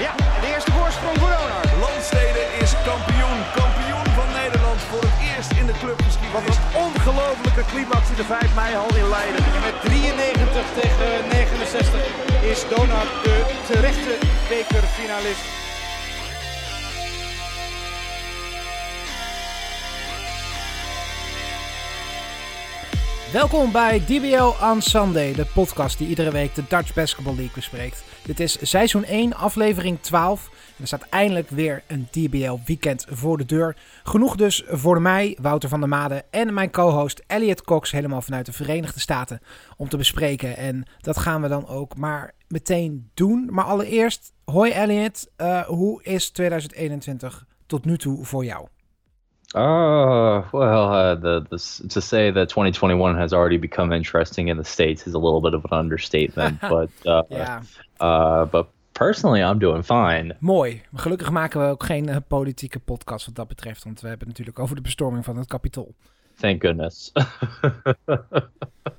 Eerste voorsprong voor Donar. Landstede is kampioen. Kampioen van Nederland voor het eerst in de Wat clubgeschiedenis. een ongelofelijke climax in de 5 mei hal in Leiden. En met 93 tegen 69 is Donar de terechte bekerfinalist. Welkom bij DBL on Sunday, de podcast die iedere week de Dutch Basketball League bespreekt. Dit is seizoen 1, aflevering 12. En er staat eindelijk weer een DBL weekend voor de deur. Genoeg dus voor mij, Wouter van der Made en mijn co-host Elliot Cox, helemaal vanuit de Verenigde Staten, om te bespreken. En dat gaan we dan ook maar meteen doen. Maar allereerst, hoi Elliot, Eh, hoe is 2021 tot nu toe voor jou? Oh, well, uh, the, the to say that 2021 has already become interesting in the States is a little bit of an understatement. but, uh, Ja, uh, but personally, I'm doing fine. mooi. Gelukkig maken we ook geen eh, politieke podcast wat dat betreft, want we hebben het natuurlijk over de bestorming van het Capitool. Thank goodness.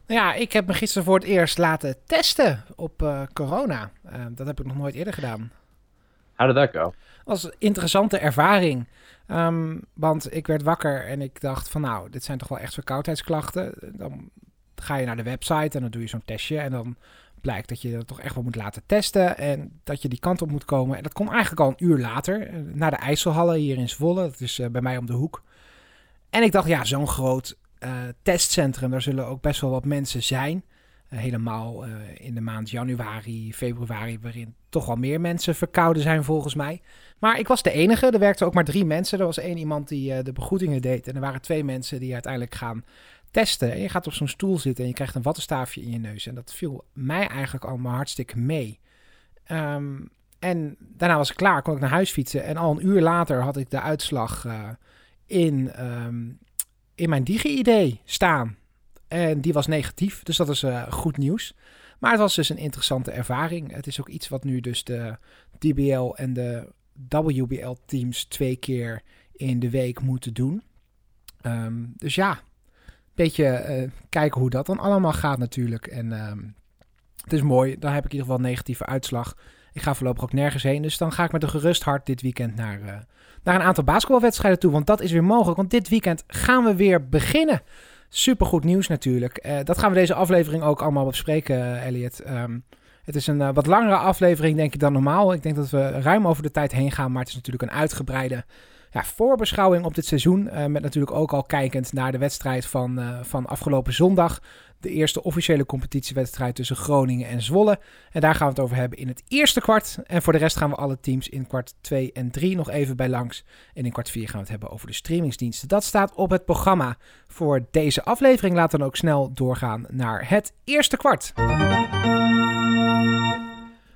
Ja, ik heb me gisteren voor het eerst laten testen op eh, corona. Eh, dat heb ik nog nooit eerder gedaan. How did that go? Dat was een interessante ervaring. Ehm, want ik werd wakker en ik dacht van nou, dit zijn toch wel echt verkoudheidsklachten. Dan ga je naar de website en dan doe je zo'n testje. En dan blijkt dat je dat toch echt wel moet laten testen. En dat je die kant op moet komen. En dat kon eigenlijk al een uur later. eh, Naar de IJsselhallen hier in Zwolle. Dat is eh, bij mij om de hoek. En ik dacht, ja, zo'n groot eh, testcentrum. Daar zullen ook best wel wat mensen zijn. Eh, helemaal eh, in de maand januari, februari, waarin toch wel meer mensen verkouden zijn volgens mij. Maar ik was de enige. Er werkten ook maar drie mensen. Er was één iemand die eh, de begroetingen deed. En er waren twee mensen die uiteindelijk gaan testen. En je gaat op zo'n stoel zitten en je krijgt een wattenstaafje in je neus. En dat viel mij eigenlijk allemaal hartstikke mee. Ehm, en daarna was ik klaar, kon ik naar huis fietsen. En al een uur later had ik de uitslag in, ehm, in mijn Digi-ID staan. En die was negatief, dus dat is eh, goed nieuws. Maar het was dus een interessante ervaring. Het is ook iets wat nu dus de DBL en de WBL-teams twee keer in de week moeten doen. Ehm, dus ja, een beetje eh, kijken hoe dat dan allemaal gaat natuurlijk. En ehm, het is mooi, dan heb ik in ieder geval een negatieve uitslag. Ik ga voorlopig ook nergens heen, dus dan ga ik met een gerust hart dit weekend naar, eh, naar een aantal basketbalwedstrijden toe. Want dat is weer mogelijk, want dit weekend gaan we weer beginnen. Supergoed nieuws natuurlijk. Eh, dat gaan we deze aflevering ook allemaal bespreken, eh, Elliot. Ehm, het is een eh, wat langere aflevering, denk ik, dan normaal. Ik denk dat we ruim over de tijd heen gaan, maar het is natuurlijk een uitgebreide ja, voorbeschouwing op dit seizoen. met natuurlijk ook al kijkend naar de wedstrijd van, van afgelopen zondag. De eerste officiële competitiewedstrijd tussen Groningen en Zwolle. En daar gaan we het over hebben in het eerste kwart. En voor de rest gaan we alle teams in kwart 2 en 3 nog even bij langs. En in kwart 4 gaan we het hebben over de streamingsdiensten. Dat staat op het programma voor deze aflevering. Laten we dan ook snel doorgaan naar het eerste kwart.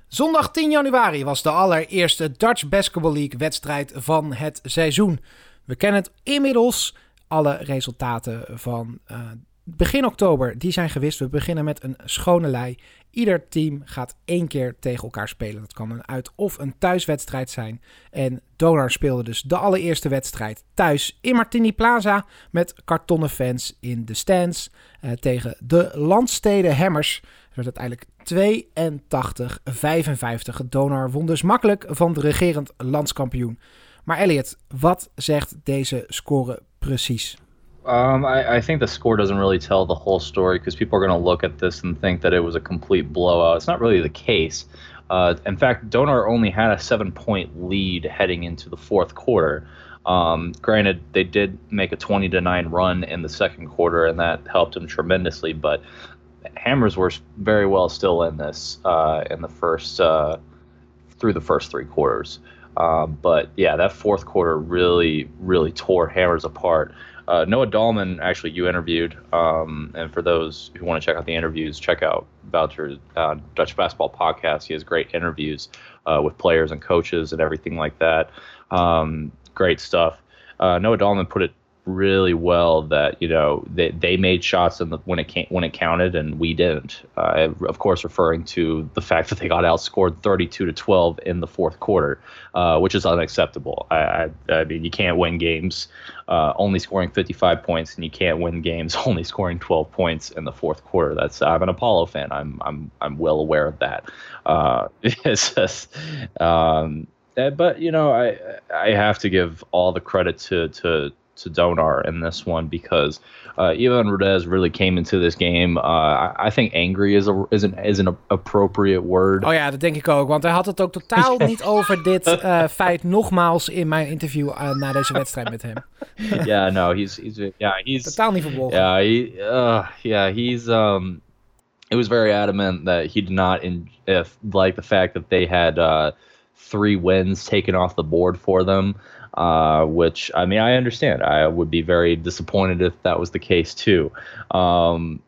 Zondag 10 januari was de allereerste Dutch Basketball League wedstrijd van het seizoen. We kennen het inmiddels. Alle resultaten van eh, begin oktober die zijn gewist. We beginnen met een schone lei. Ieder team gaat één keer tegen elkaar spelen. Dat kan een uit- of een thuiswedstrijd zijn. En Donar speelde dus de allereerste wedstrijd thuis in Martini Plaza met kartonnen fans in de stands eh, tegen de Landstede Hammers. Het werd uiteindelijk 82-55. Donar won dus makkelijk van de regerend landskampioen. Maar Elliot, wat zegt deze score precies? Um, I, I think the score doesn't really tell the whole story because people are going to look at this and think that it was a complete blowout. It's not really the case. Uh, in fact, Donar only had a seven point lead heading into the fourth quarter. Um, granted, they did make a 20 to 9 run in the second quarter, and that helped them tremendously. But Hammers were very well still in this uh, in the first uh, through the first three quarters. Um, but yeah, that fourth quarter really, really tore Hammers apart. Uh, Noah Dahlman, actually, you interviewed. Um, and for those who want to check out the interviews, check out Boucher's uh, Dutch Basketball Podcast. He has great interviews uh, with players and coaches and everything like that. Um, great stuff. Uh, Noah Dahlman put it really well that you know they, they made shots in the, when it came, when it counted and we didn't. Uh, of course, referring to the fact that they got outscored 32 to 12 in the fourth quarter, uh, which is unacceptable. I, I, I mean, you can't win games uh, only scoring 55 points, and you can't win games only scoring 12 points in the fourth quarter. That's I'm an Apollo fan. I'm I'm I'm well aware of that. Uh, it's just, um, uh, but you know, I I have to give all the credit to to to Donar in this one because uh, Ivan Rudez really came into this game. Uh, I, I think angry is, a, is, an, is an appropriate word. Oh ja, dat denk ik ook. Want hij had het ook totaal niet over dit uh, feit nogmaals in mijn interview uh, na deze wedstrijd met hem. yeah, no, he's, he's, yeah, he's... Totaal niet verbolgen. Yeah, he, uh, yeah, he's, um, it was very adamant that he did not in, if, like the fact that they had uh, three wins taken off the board for them. Uh, which I mean, I understand. I would be very disappointed if that was the case too. Um,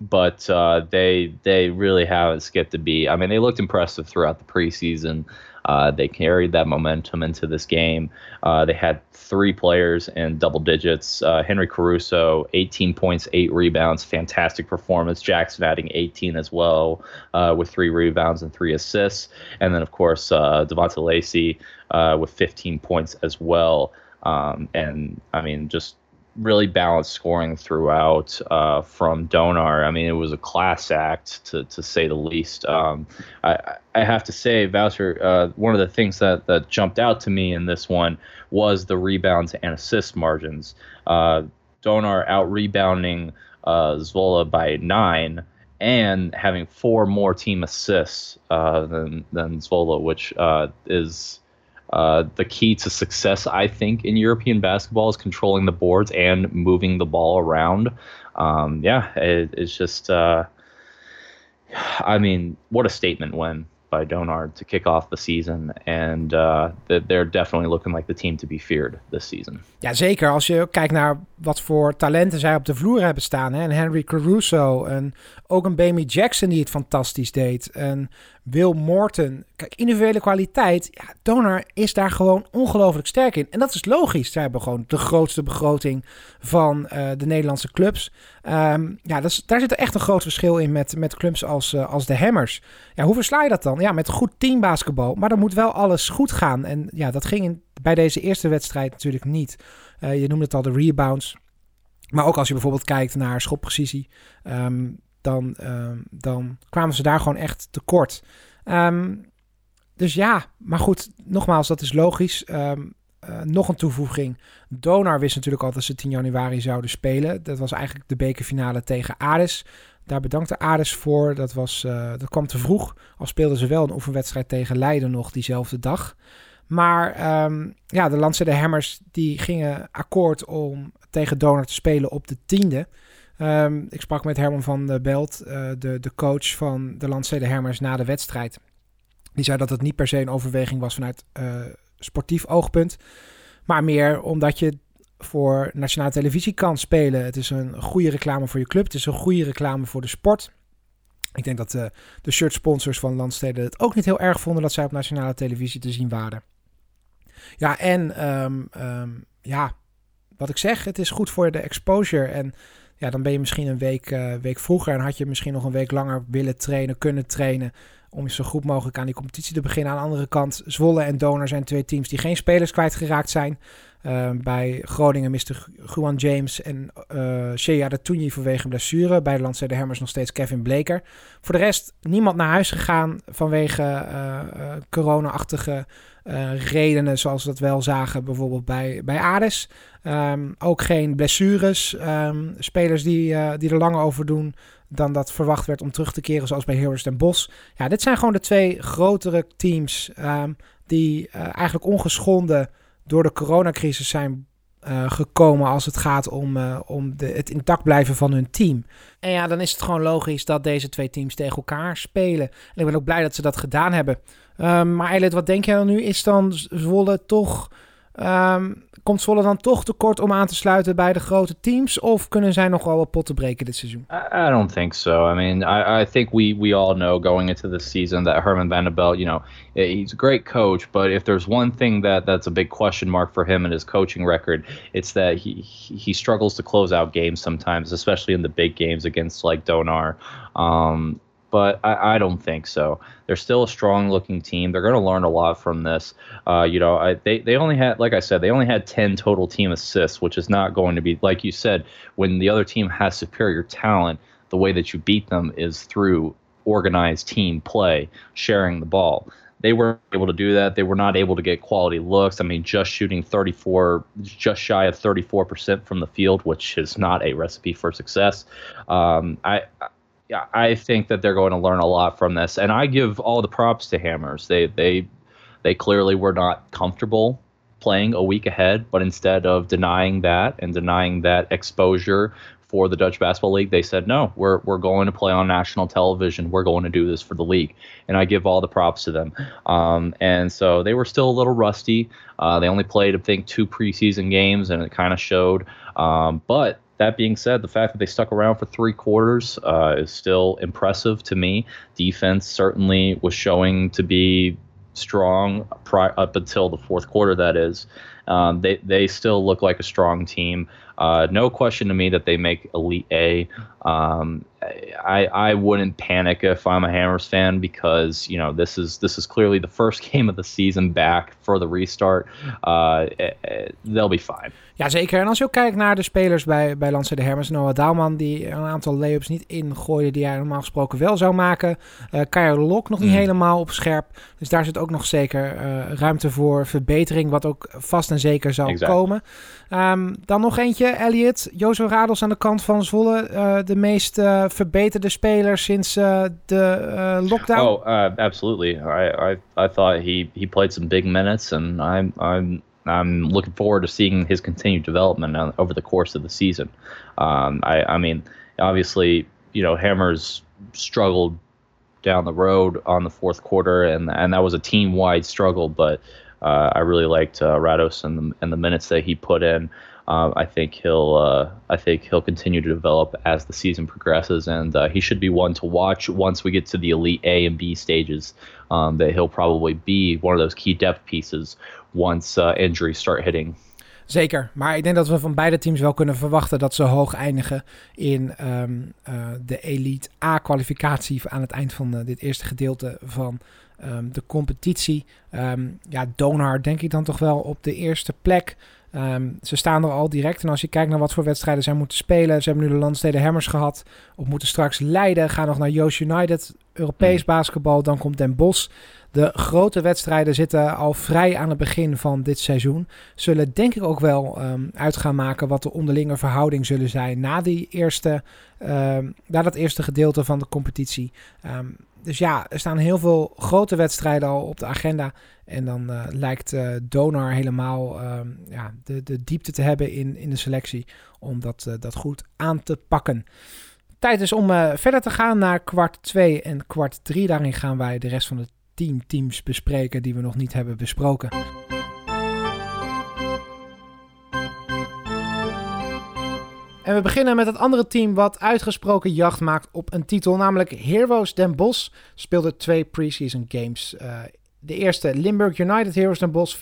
but uh, they they really haven't skipped a beat. I mean, they looked impressive throughout the preseason. Uh, they carried that momentum into this game. Uh, they had three players in double digits. Uh, Henry Caruso, 18 points, eight rebounds, fantastic performance. Jackson adding 18 as well, uh, with three rebounds and three assists. And then, of course, uh, Devonta Lacey uh, with 15 points as well. Um, and I mean, just really balanced scoring throughout uh, from Donar. I mean, it was a class act to, to say the least. Um, I, I have to say, Voucher, uh, one of the things that, that jumped out to me in this one was the rebounds and assist margins. Uh, Donar out rebounding uh, Zvola by nine and having four more team assists uh, than, than Zvola, which uh, is uh, the key to success, I think, in European basketball is controlling the boards and moving the ball around. Um, yeah, it, it's just, uh, I mean, what a statement win by Donard to kick off the season. And uh, they're definitely looking like the team to be feared this season. Ja, zeker. Als je kijkt naar wat voor talenten zij op de vloer hebben staan. Hè? En Henry Caruso en ook een Bamy Jackson die het fantastisch deed. En Will Morton. Kijk, individuele kwaliteit. Ja, Donor is daar gewoon ongelooflijk sterk in. En dat is logisch. Zij hebben gewoon de grootste begroting van uh, de Nederlandse clubs. Um, ja, daar zit er echt een groot verschil in met, met clubs als, uh, als de Hammers. Ja, hoe versla je dat dan? Ja, met goed teambasketbal. Maar dan moet wel alles goed gaan. En ja, dat ging in, bij deze eerste wedstrijd natuurlijk niet. Uh, je noemde het al de rebounds. Maar ook als je bijvoorbeeld kijkt naar schopprecisie. Um, dan, uh, dan kwamen ze daar gewoon echt tekort. Um, dus ja, maar goed, nogmaals, dat is logisch. Um, uh, nog een toevoeging. Donar wist natuurlijk al dat ze 10 januari zouden spelen. Dat was eigenlijk de bekerfinale tegen Ares. Daar bedankte Ares voor. Dat, was, uh, dat kwam te vroeg. Al speelden ze wel een oefenwedstrijd tegen Leiden nog diezelfde dag. Maar ja, de Landse Hammers die gingen akkoord om tegen Donar te spelen op de tiende. Um, ik sprak met Herman van de Belt, uh, de, de coach van de Landstede Hermers na de wedstrijd. Die zei dat het niet per se een overweging was vanuit uh, sportief oogpunt. Maar meer omdat je voor nationale televisie kan spelen. Het is een goede reclame voor je club. Het is een goede reclame voor de sport. Ik denk dat de, uh, de shirt sponsors van Landsteden het ook niet heel erg vonden dat zij op nationale televisie te zien waren. Ja, en um, um, ja, wat ik zeg, het is goed voor de exposure. En ja, dan ben je misschien een week, uh, week vroeger en had je misschien nog een week langer willen trainen, kunnen trainen. Om zo goed mogelijk aan die competitie te beginnen. Aan de andere kant, Zwolle en Donor zijn twee teams die geen spelers kwijtgeraakt zijn. Uh, bij Groningen miste Juan James en uh, Shea de Toenji vanwege blessure. Bij de Landstede Hermers nog steeds Kevin Bleker. Voor de rest niemand naar huis gegaan vanwege uh, corona-achtige redenen. Zoals we dat wel zagen bijvoorbeeld bij, bij Ades. Um, ook geen blessures. Um, spelers die, uh, die er langer over doen dan dat verwacht werd om terug te keren, zoals bij Heroes den Bos. Ja, dit zijn gewoon de twee grotere teams um, die uh, eigenlijk ongeschonden door de coronacrisis zijn uh, gekomen als het gaat om, uh, om de, het intact blijven van hun team. En ja, dan is het gewoon logisch dat deze twee teams tegen elkaar spelen. En ik ben ook blij dat ze dat gedaan hebben. Um, maar Eilert, wat denk jij dan nu? Is dan Zwolle toch... Um, komt Zwolle dan toch tekort om aan te sluiten bij de grote teams? Of kunnen zij nog wel wat potten breken dit seizoen? I, don't think so. I mean, I, I think we, we all know going into the season that Herman Van der Belt, you know, he's a great coach, but if there's one thing that that's a big question mark for him in his coaching record, it's that he he struggles to close out games sometimes, especially in the big games against like Donar. Um, but I, I, don't think so. They're still a strong looking team. They're going to learn a lot from this. Uh, you know, I, they, they only had, like I said, they only had 10 total team assists, which is not going to be, like you said, when the other team has superior talent, the way that you beat them is through organized team play, sharing the ball. they weren't able to do that. They were not able to get quality looks. I mean, just shooting 34, just shy of 34% from the field, which is not a recipe for success. Um, I, yeah, I think that they're going to learn a lot from this, and I give all the props to Hammers. They they they clearly were not comfortable playing a week ahead, but instead of denying that and denying that exposure for the Dutch Basketball League, they said, no, we're, we're going to play on national television. We're going to do this for the league. And I give all the props to them. Um, and so they were still a little rusty. Uh, they only played, I think, two preseason games, and it kind of showed. Um, but that being said, the fact that they stuck around for three quarters uh, is still impressive to me. Defense certainly was showing to be strong pri- up until the fourth quarter. That is, um, they they still look like a strong team. Uh, no question to me that they make Elite A. Um, I I wouldn't panic if I'm a Hammers fan because you know this is this is clearly the first game of the season back for the restart. Uh, eh, eh, they'll be fine. Ja, zeker. En als je ook kijkt naar de spelers bij, bij Lance de Hermers, Noah Daalman, die een aantal layups niet ingooide die hij normaal gesproken wel zou maken. Uh, Kyle Lok nog niet mm. helemaal op scherp. Dus daar zit ook nog zeker uh, ruimte voor verbetering, wat ook vast en zeker zal exact. komen. Um, dan nog eentje, Elliot. Jozo Radels aan de kant van Zwolle. Uh, de meest verbeterde speler sinds uh, de lockdown. Oh, absolutely. I, I, I thought he, he played some big minutes and I'm, I'm I'm looking forward to seeing his continued development over the course of the season. Um, I, I mean, obviously, you know, Hammers struggled down the road on the fourth quarter, and and that was a team wide struggle. But uh, I really liked uh, Rados and the, and the minutes that he put in. Uh, I think he'll uh, I think he'll continue to develop as the season progresses, and uh, he should be one to watch once we get to the elite A and B stages. Um, that he'll probably be one of those key depth pieces once uh, injuries start hitting. Zeker, maar ik denk dat we van beide teams wel kunnen verwachten dat ze hoog eindigen in um, de Elite A-kwalificatie aan het eind van uh, dit eerste gedeelte van um, de competitie. Um, ja, Donar denk ik dan toch wel op de eerste plek. Um, ze staan er al direct. En als je kijkt naar wat voor wedstrijden zij moeten spelen. Ze hebben nu de Landsteden Hammers gehad. Of moeten straks Leiden. Gaan nog naar Joost United. Europees mm. basketbal. Dan komt Den Bosch. De grote wedstrijden zitten al vrij aan het begin van dit seizoen. Zullen denk ik ook wel um, uit gaan maken wat de onderlinge verhouding zullen zijn na, die eerste, um, na dat eerste gedeelte van de competitie. Um, dus ja, er staan heel veel grote wedstrijden al op de agenda. En dan uh, lijkt uh, Donar helemaal uh, ja, de, de diepte te hebben in, in de selectie om dat, uh, dat goed aan te pakken. Tijd is om verder te gaan naar kwart 2 en kwart 3. Daarin gaan wij de rest van de 10 teams bespreken die we nog niet hebben besproken. En we beginnen met het andere team wat uitgesproken jacht maakt op een titel, namelijk Heroes Den Bosch. Speelde twee preseason games. Uh, de eerste Limburg United Heroes Den Bosch 84-75.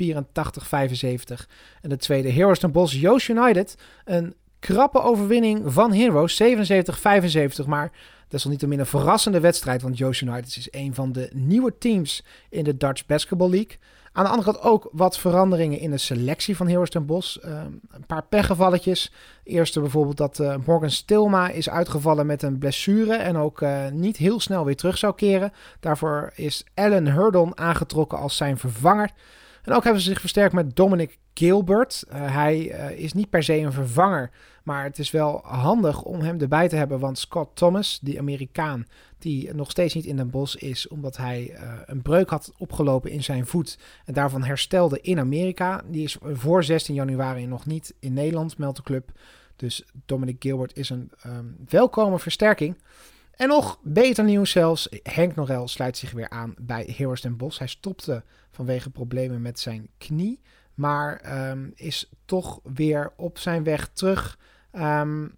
En de tweede Heroes Den Bosch Joost United. Een krappe overwinning van Heroes 77-75. Maar desalniettemin een verrassende wedstrijd, want Joost United is een van de nieuwe teams in de Dutch Basketball League. Aan de andere kant ook wat veranderingen in de selectie van Heroes ten Bos. Uh, een paar pechgevalletjes. Eerste bijvoorbeeld dat uh, Morgan Stilma is uitgevallen met een blessure en ook uh, niet heel snel weer terug zou keren. Daarvoor is Alan Hurdon aangetrokken als zijn vervanger. En ook hebben ze zich versterkt met Dominic Gilbert. Uh, hij is niet per se een vervanger, maar het is wel handig om hem erbij te hebben. Want Scott Thomas, die Amerikaan, die nog steeds niet in Den Bosch is, omdat hij uh, een breuk had opgelopen in zijn voet en daarvan herstelde in Amerika. Die is voor 16 januari nog niet in Nederland, meldt de club. Dus Dominic Gilbert is een um, welkome versterking. En nog beter nieuws zelfs, Henk Norel sluit zich weer aan bij Heroes Den Bosch. Hij stopte vanwege problemen met zijn knie, maar um, is toch weer op zijn weg terug. Um,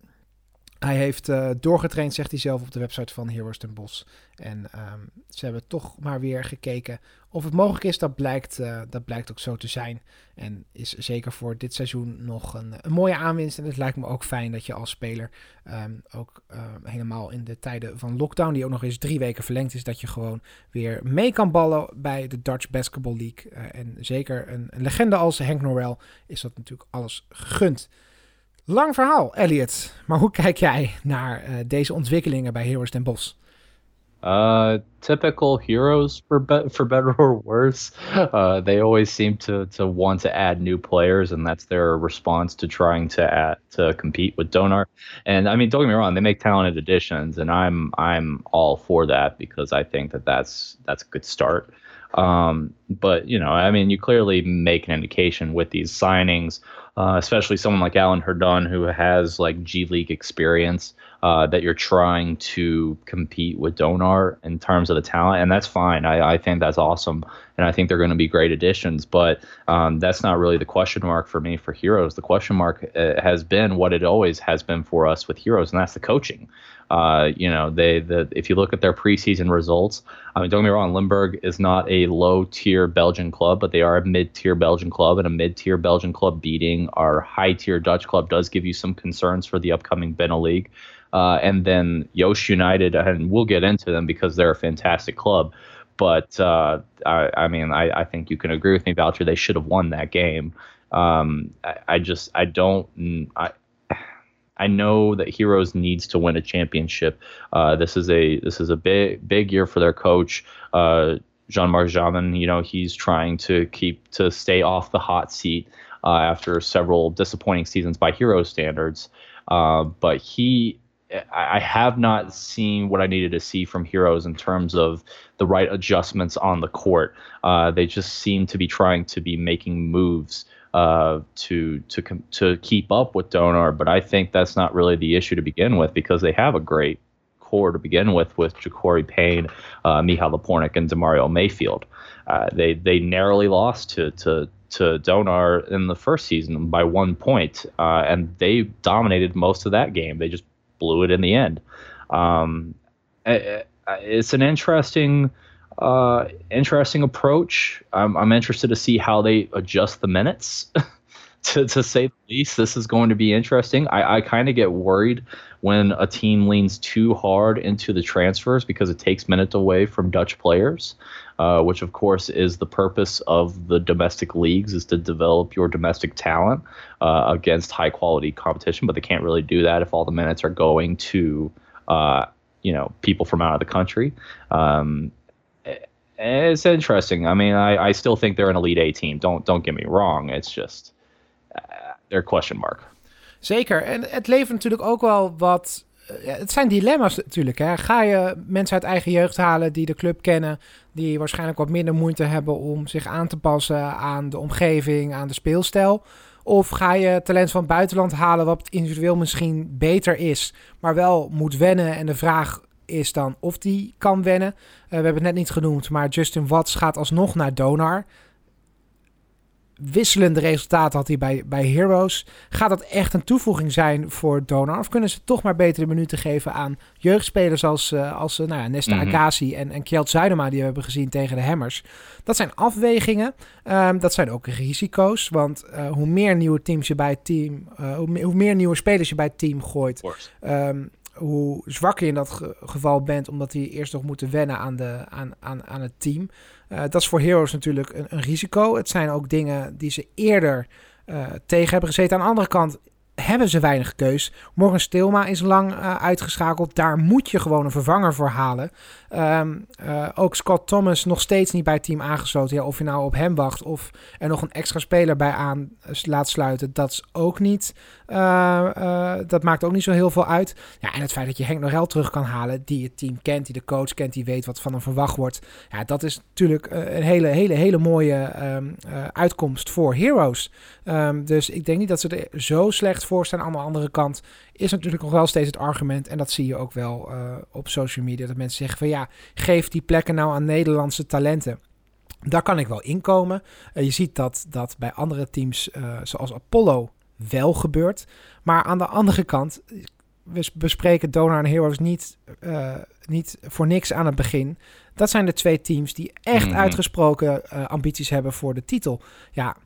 hij heeft uh, doorgetraind, zegt hij zelf op de website van Heroes ten Bos. En um, ze hebben toch maar weer gekeken of het mogelijk is. Dat blijkt, uh, dat blijkt ook zo te zijn. En is zeker voor dit seizoen nog een, een mooie aanwinst. En het lijkt me ook fijn dat je als speler, um, ook uh, helemaal in de tijden van lockdown, die ook nog eens drie weken verlengd is, dat je gewoon weer mee kan ballen bij de Dutch Basketball League. en zeker een, een legende als Henk Norrell is dat natuurlijk alles gegund. Lang verhaal, Elliot. Maar hoe kijk jij naar uh, deze ontwikkelingen bij Heroes Den Bos? Uh, typical heroes for be- for better or worse. Uh, they always seem to to want to add new players, and that's their response to trying to add, to compete with Donar. And I mean, don't get me wrong, they make talented additions, and I'm I'm all for that because I think that that's that's a good start. Um, but you know, I mean, you clearly make an indication with these signings, uh, especially someone like Alan Herdon who has like G League experience uh, that you're trying to compete with Donar in terms of the talent, and that's fine. I, I think that's awesome, and I think they're going to be great additions. But um, that's not really the question mark for me for Heroes. The question mark uh, has been what it always has been for us with Heroes, and that's the coaching. Uh, you know, they the if you look at their preseason results, I mean, don't get me wrong, Limburg is not a low tier Belgian club, but they are a mid tier Belgian club, and a mid tier Belgian club beating our high tier Dutch club does give you some concerns for the upcoming Benel League. Uh, and then Yosh United, and we'll get into them because they're a fantastic club. But uh, I, I, mean, I, I, think you can agree with me, Voucher. They should have won that game. Um, I, I, just, I don't, I, I know that Heroes needs to win a championship. Uh, this is a this is a big big year for their coach. Uh, Jean-Marc Jamin, you know, he's trying to keep to stay off the hot seat uh, after several disappointing seasons by hero standards. Uh, but he I have not seen what I needed to see from Heroes in terms of the right adjustments on the court. Uh, they just seem to be trying to be making moves uh, to to to keep up with Donar, but I think that's not really the issue to begin with because they have a great core to begin with with Jacori Payne, uh, Mihal Lapornik, and Demario Mayfield. Uh, they they narrowly lost to to to Donar in the first season by one point, uh, and they dominated most of that game. They just blew it in the end. Um, it's an interesting uh, interesting approach. I'm, I'm interested to see how they adjust the minutes. to, to say the least, this is going to be interesting. I, I kind of get worried when a team leans too hard into the transfers because it takes minutes away from Dutch players, uh, which of course is the purpose of the domestic leagues is to develop your domestic talent uh, against high quality competition. But they can't really do that if all the minutes are going to uh, you know people from out of the country. Um, it's interesting. I mean, I, I still think they're an elite A team. Don't don't get me wrong. It's just uh, they're question mark. Zeker. En het levert natuurlijk ook wel wat. Uh, het zijn dilemma's natuurlijk. Hè. Ga je mensen uit eigen jeugd halen die de club kennen, die waarschijnlijk wat minder moeite hebben om zich aan te passen aan de omgeving, aan de speelstijl? Of ga je talent van het buitenland halen wat individueel misschien beter is, maar wel moet wennen en de vraag is dan of die kan wennen. Uh, we hebben het net niet genoemd, maar Justin Watts gaat alsnog naar Donar. Wisselende resultaten had hij bij, bij Heroes. Gaat dat echt een toevoeging zijn voor Donar? Of kunnen ze toch maar betere minuten geven aan jeugdspelers als, uh, als uh, nou ja, Nesta mm Akasi en, en Kjeld Zuidema die we hebben gezien tegen de Hammers? Dat zijn afwegingen. Um, dat zijn ook risico's. Want hoe meer nieuwe teams je bij het team, hoe, hoe, meer nieuwe spelers je bij het team gooit, um, hoe zwakker je in dat geval bent, omdat die eerst nog moeten wennen aan, de, aan, aan, aan het team. Uh, dat is voor Heroes natuurlijk een, een, risico. Het zijn ook dingen die ze eerder uh, tegen hebben gezeten. Aan de andere kant hebben ze weinig keus. Morgen Stilma is lang uh, uitgeschakeld. Daar moet je gewoon een vervanger voor halen. Um, uh, ook Scott Thomas nog steeds niet bij het team aangesloten. Ja, of je nou op hem wacht of er nog een extra speler bij aan laat sluiten, dat is ook niet. Uh, dat maakt ook niet zo heel veel uit. Ja, en het feit dat je Henk Norel terug kan halen, die het team kent, die de coach kent, die weet wat van hem verwacht wordt. Ja, dat is natuurlijk een hele, hele, hele mooie um, uitkomst voor Heroes. Um, dus ik denk niet dat ze er zo slecht voor staan. Aan de andere kant is natuurlijk nog wel steeds het argument, en dat zie je ook wel uh, op social media, dat mensen zeggen van ja, geef die plekken nou aan Nederlandse talenten. Daar kan ik wel inkomen. Uh, je ziet dat dat bij andere teams uh, zoals Apollo wel gebeurt. Maar aan de andere kant, we bespreken Donar en Heroes niet, uh, niet voor niks aan het begin. Dat zijn de twee teams die echt mm -hmm. uitgesproken ambities hebben voor de titel. Ja,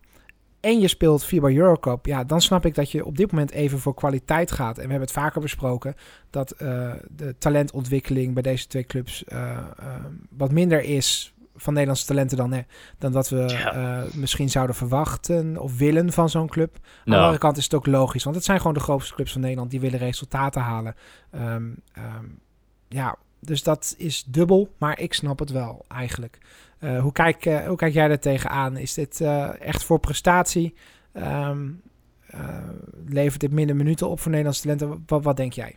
en je speelt FIBA Eurocup, ja, dan snap ik dat je op dit moment even voor kwaliteit gaat. En we hebben het vaker besproken dat uh, de talentontwikkeling bij deze twee clubs uh, uh, wat minder is van Nederlandse talenten dan, hè, dan dat we ja. misschien zouden verwachten of willen van zo'n club. Aan de nou. andere kant is het ook logisch, want het zijn gewoon de grootste clubs van Nederland die willen resultaten halen. Um, um, ja, dus dat is dubbel, maar ik snap het wel eigenlijk. Uh, hoe, kijk, uh, hoe kijk jij er tegenaan? Is dit uh, echt voor prestatie? Um, levert dit minder minuten op voor Nederlandse talenten? Wat, wat denk jij?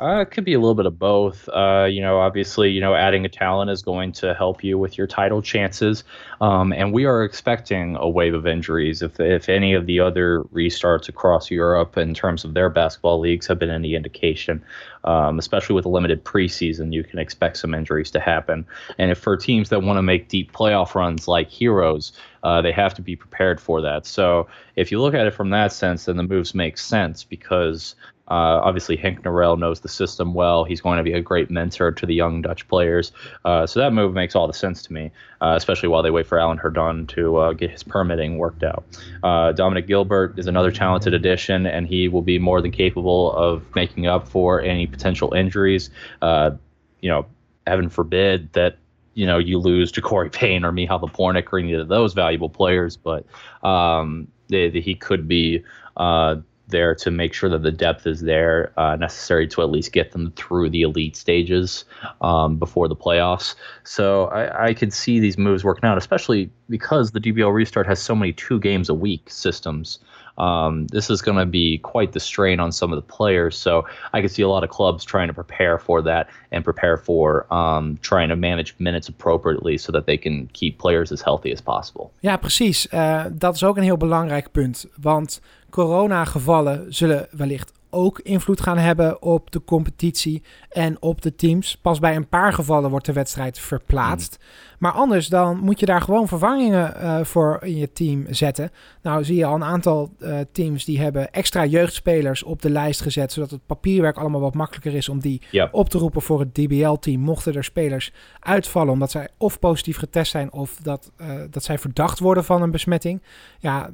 Uh, it could be a little bit of both. Uh, you know, obviously, you know, adding a talent is going to help you with your title chances. Um, and we are expecting a wave of injuries. If if any of the other restarts across Europe in terms of their basketball leagues have been any indication, um, especially with a limited preseason, you can expect some injuries to happen. And if for teams that want to make deep playoff runs like Heroes, uh, they have to be prepared for that. So if you look at it from that sense, then the moves make sense because uh, obviously, Henk Norell knows the system well. He's going to be a great mentor to the young Dutch players. Uh, so that move makes all the sense to me, uh, especially while they wait for Alan Herdun to uh, get his permitting worked out. Uh, Dominic Gilbert is another talented addition, and he will be more than capable of making up for any potential injuries. Uh, you know, heaven forbid that you know you lose to Corey Payne or Mihal Lapornik or any of those valuable players, but um, they, they, he could be uh, there to make sure that the depth is there uh, necessary to at least get them through the elite stages um, before the playoffs. So I, I could see these moves working out, especially because the DBL restart has so many two games a week systems. Um, this is going to be quite the strain on some of the players. So I could see a lot of clubs trying to prepare for that and prepare for um, trying to manage minutes appropriately so that they can keep players as healthy as possible. Ja, precies. Uh, dat is ook een heel belangrijk punt. Want coronagevallen zullen wellicht ook invloed gaan hebben op de competitie en op de teams. Pas bij een paar gevallen wordt de wedstrijd verplaatst. Mm. Maar anders dan moet je daar gewoon vervangingen uh, voor in je team zetten. Nou zie je al een aantal uh, teams die hebben extra jeugdspelers op de lijst gezet, zodat het papierwerk allemaal wat makkelijker is om die ja. op te roepen voor het DBL-team. Mochten er spelers uitvallen omdat zij of positief getest zijn of dat, uh, dat zij verdacht worden van een besmetting. Ja,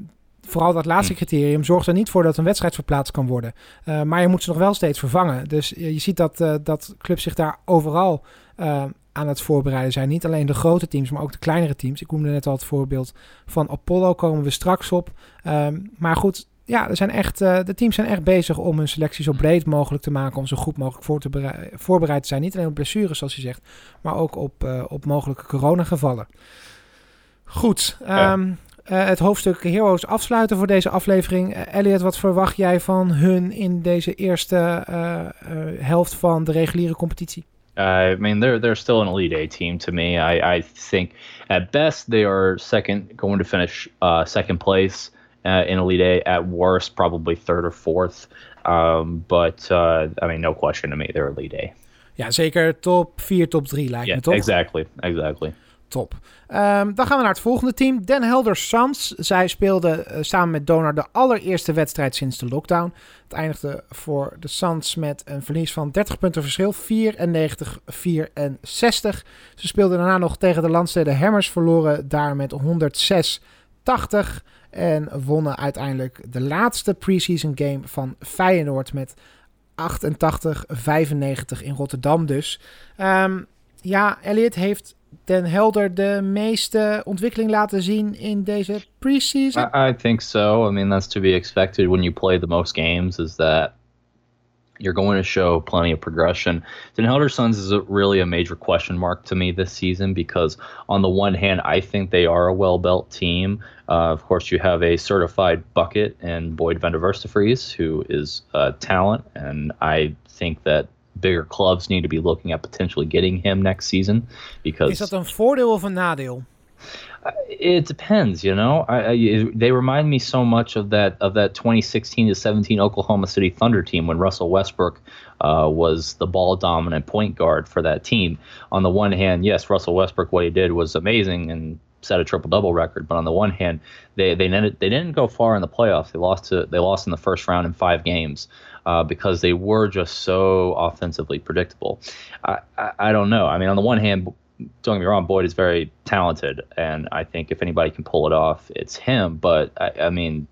vooral dat laatste hm. criterium zorgt er niet voor dat een wedstrijd verplaatst kan worden. Uh, maar je moet ze nog wel steeds vervangen. Dus je ziet dat, uh, dat clubs zich daar overal uh, aan het voorbereiden zijn. Niet alleen de grote teams, maar ook de kleinere teams. Ik noemde net al het voorbeeld van Apollo, komen we straks op. Um, maar goed, ja, er zijn echt, de teams zijn echt bezig om hun selectie zo breed mogelijk te maken. Om zo goed mogelijk voor te voorbereid te zijn. Niet alleen op blessures, zoals je zegt, maar ook op, op mogelijke coronagevallen. Goed, um, uh, het hoofdstuk Heroes afsluiten voor deze aflevering. Uh, Elliot, wat verwacht jij van hun in deze eerste uh, helft van de reguliere competitie? I mean, they're they're still an Elite Eight team to me. I, I think at best they are second, going to finish second place in Elite Eight. At worst, probably third or fourth. Um, but I mean, no question to me, they're Elite Eight. Ja, zeker top 4, top 3 lijkt yeah, me toch? Exactly, exactly. Top. Um, dan gaan we naar het volgende team. Den Helder Suns. Zij speelden uh, samen met Donor de allereerste wedstrijd sinds de lockdown. Het eindigde voor de Suns met een verlies van 30 punten verschil. 94-64. Ze speelden daarna nog tegen de landsteden Hammers. Verloren daar met 106-80. En wonnen uiteindelijk de laatste preseason game van Feyenoord met 88-95 in Rotterdam dus. Um, ja, Elliot heeft Den Helder de meeste ontwikkeling laten zien in deze preseason? I, I think so. I mean, that's to be expected when you play the most games. Is that you're going to show plenty of progression. Den Helder Suns is a, really a major question mark to me this season because, on the one hand, I think they are a well built team. Uh, of course, you have a certified bucket and Boyd van der Verstevries, who is a talent, and I think that bigger clubs need to be looking at potentially getting him next season because is dat een voordeel of een nadeel? It depends, you know. I, I, they remind me so much of that of that 2016 to 17 Oklahoma City Thunder team when Russell Westbrook uh, was the ball dominant point guard for that team. On the one hand, yes, Russell Westbrook, what he did was amazing and set a triple double record. But on the one hand, they they didn't they didn't go far in the playoffs. They lost to they lost in the first round in five games uh, because they were just so offensively predictable. I, I, I don't know. I mean, on the one hand, don't get me wrong, Boyd is very talented, and I think if anybody can pull it off, it's him. But I, I mean,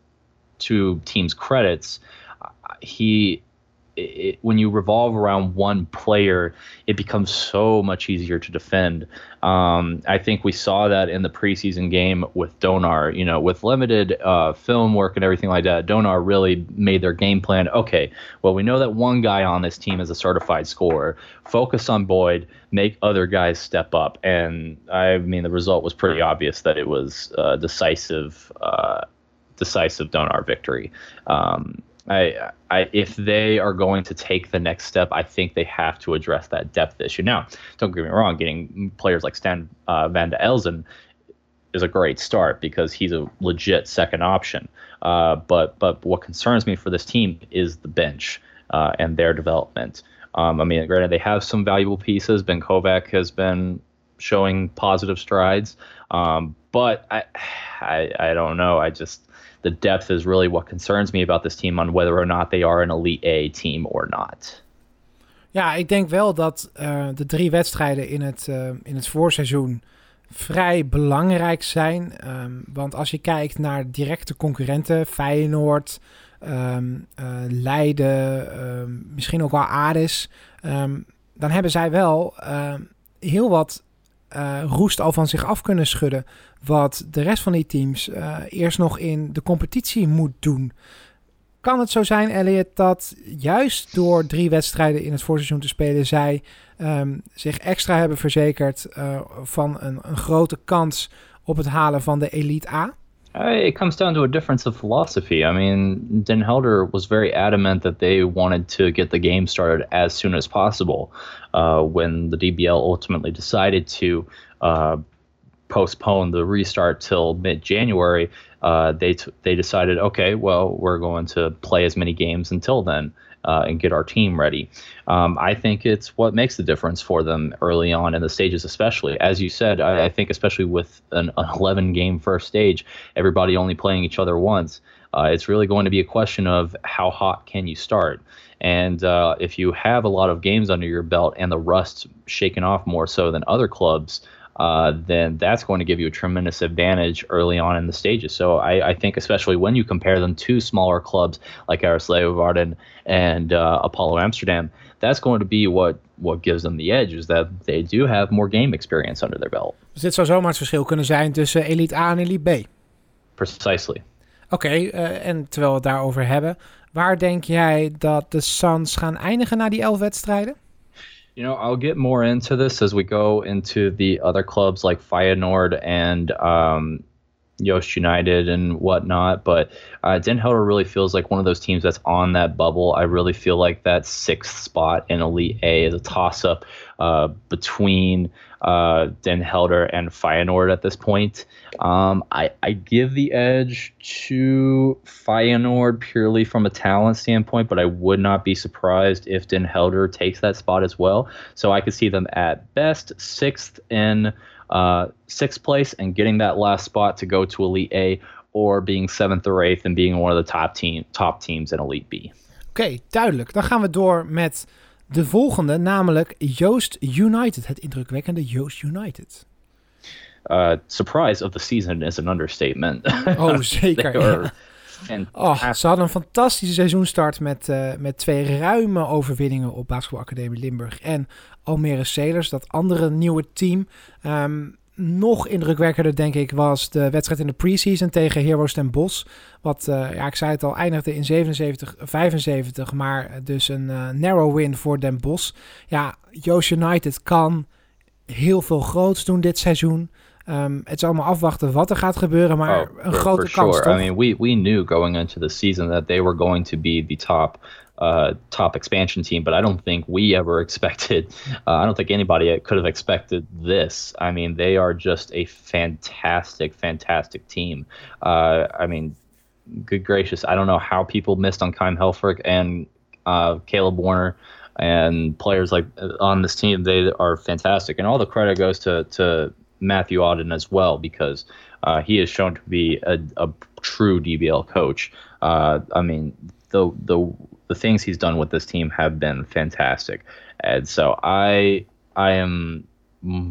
to teams' credits, he it, when you revolve around one player, it becomes so much easier to defend. Um, I think we saw that in the preseason game with Donar. You know, with limited uh, film work and everything like that, Donar really made their game plan. Okay, well, we know that one guy on this team is a certified scorer. Focus on Boyd, make other guys step up, and I mean the result was pretty obvious that it was uh, decisive. Uh, decisive Donar victory. Um, I, I, if they are going to take the next step, I think they have to address that depth issue. Now, don't get me wrong, getting players like Stan uh, Van de Elzen is a great start because he's a legit second option. Uh, but but what concerns me for this team is the bench uh, and their development. Um, I mean, granted, they have some valuable pieces. Ben Kovac has been showing positive strides, um, but I, I I don't know. I just the depth is really what concerns me about this team on whether or not they are an Elite A team or not. Ja, ik denk wel dat uh, de drie wedstrijden in het, uh, in het voorseizoen vrij belangrijk zijn. Um, want als je kijkt naar directe concurrenten, Feyenoord, um, uh, Leiden, um, misschien ook wel Aris, dan hebben zij wel heel wat roest al van zich af kunnen schudden wat de rest van die teams uh, eerst nog in de competitie moet doen. Kan het zo zijn, Elliot, dat juist door drie wedstrijden in het voorseizoen te spelen, zij um, zich extra hebben verzekerd uh, van een, een, grote kans op het halen van de Elite A? Uh, it comes down to a difference of philosophy. I mean, Den Helder was very adamant that they wanted to get the game started as soon as possible. Uh, when the DBL ultimately decided to uh, postpone the restart till mid January, uh, they t- they decided, okay, well, we're going to play as many games until then. Uh, and get our team ready. Um, I think it's what makes the difference for them early on in the stages, especially as you said. I, I think especially with an, an 11 game first stage, everybody only playing each other once. Uh, it's really going to be a question of how hot can you start. And uh, if you have a lot of games under your belt and the rust shaken off more so than other clubs, uh, then that's going to give you a tremendous advantage early on in the stages. So I, I think, especially when you compare them to smaller clubs like Aris Leeuwarden and uh, Apollo Amsterdam, that's going to be what what gives them the edge is that they do have more game experience under their belt. Dus dit zou zomaar het verschil kunnen zijn tussen Elite A en Elite B. Precisely. Oké, okay, uh, en terwijl we het daarover hebben, waar denk jij dat de Suns gaan eindigen na die elf wedstrijden? You know, I'll get more into this as we go into the other clubs like Feyenoord and um, Yost United and whatnot. But uh, Den Helder really feels like one of those teams that's on that bubble. I really feel like that sixth spot in Elite A is a toss up uh, between uh, Den Helder and Feyenoord at this point. Um, I, I give the edge to Feyenoord purely from a talent standpoint, but I would not be surprised if Den Helder takes that spot as well. So I could see them at best sixth in uh, sixth place and getting that last spot to go to Elite A, or being seventh or eighth and being one of the top team top teams in Elite B. Oké, okay, duidelijk. Dan gaan we door met De volgende, namelijk Joost United. Het indrukwekkende Joost United. Uh, surprise of the season is an understatement. Oh, zeker. Oh, ze hadden een fantastische seizoenstart met, uh, met twee ruime overwinningen op Basketbalacademie Limburg en Almere Sailors, dat andere nieuwe team. Um, nog indrukwekkender, denk ik, was de wedstrijd in de preseason tegen Heroes ten Bos. Wat, uh, ja, ik zei het al, eindigde in 77-75, maar dus een uh, narrow win voor Den Bos. Ja, Joost United kan heel veel groots doen dit seizoen. Um, het is allemaal afwachten wat er gaat gebeuren, maar oh, een grote for kans, sure. I mean, we, we knew going into the season that they were going to be the top uh, top expansion team, but I don't think we ever expected. Uh, I don't think anybody could have expected this. I mean, they are just a fantastic, fantastic team. Uh, I mean, good gracious, I don't know how people missed on Kyle Helfrich and uh, Caleb Warner and players like uh, on this team. They are fantastic, and all the credit goes to to Matthew Auden as well because uh, he is shown to be a, a true DBL coach. I mean, the the the things he's done with this team have been fantastic. And so I I am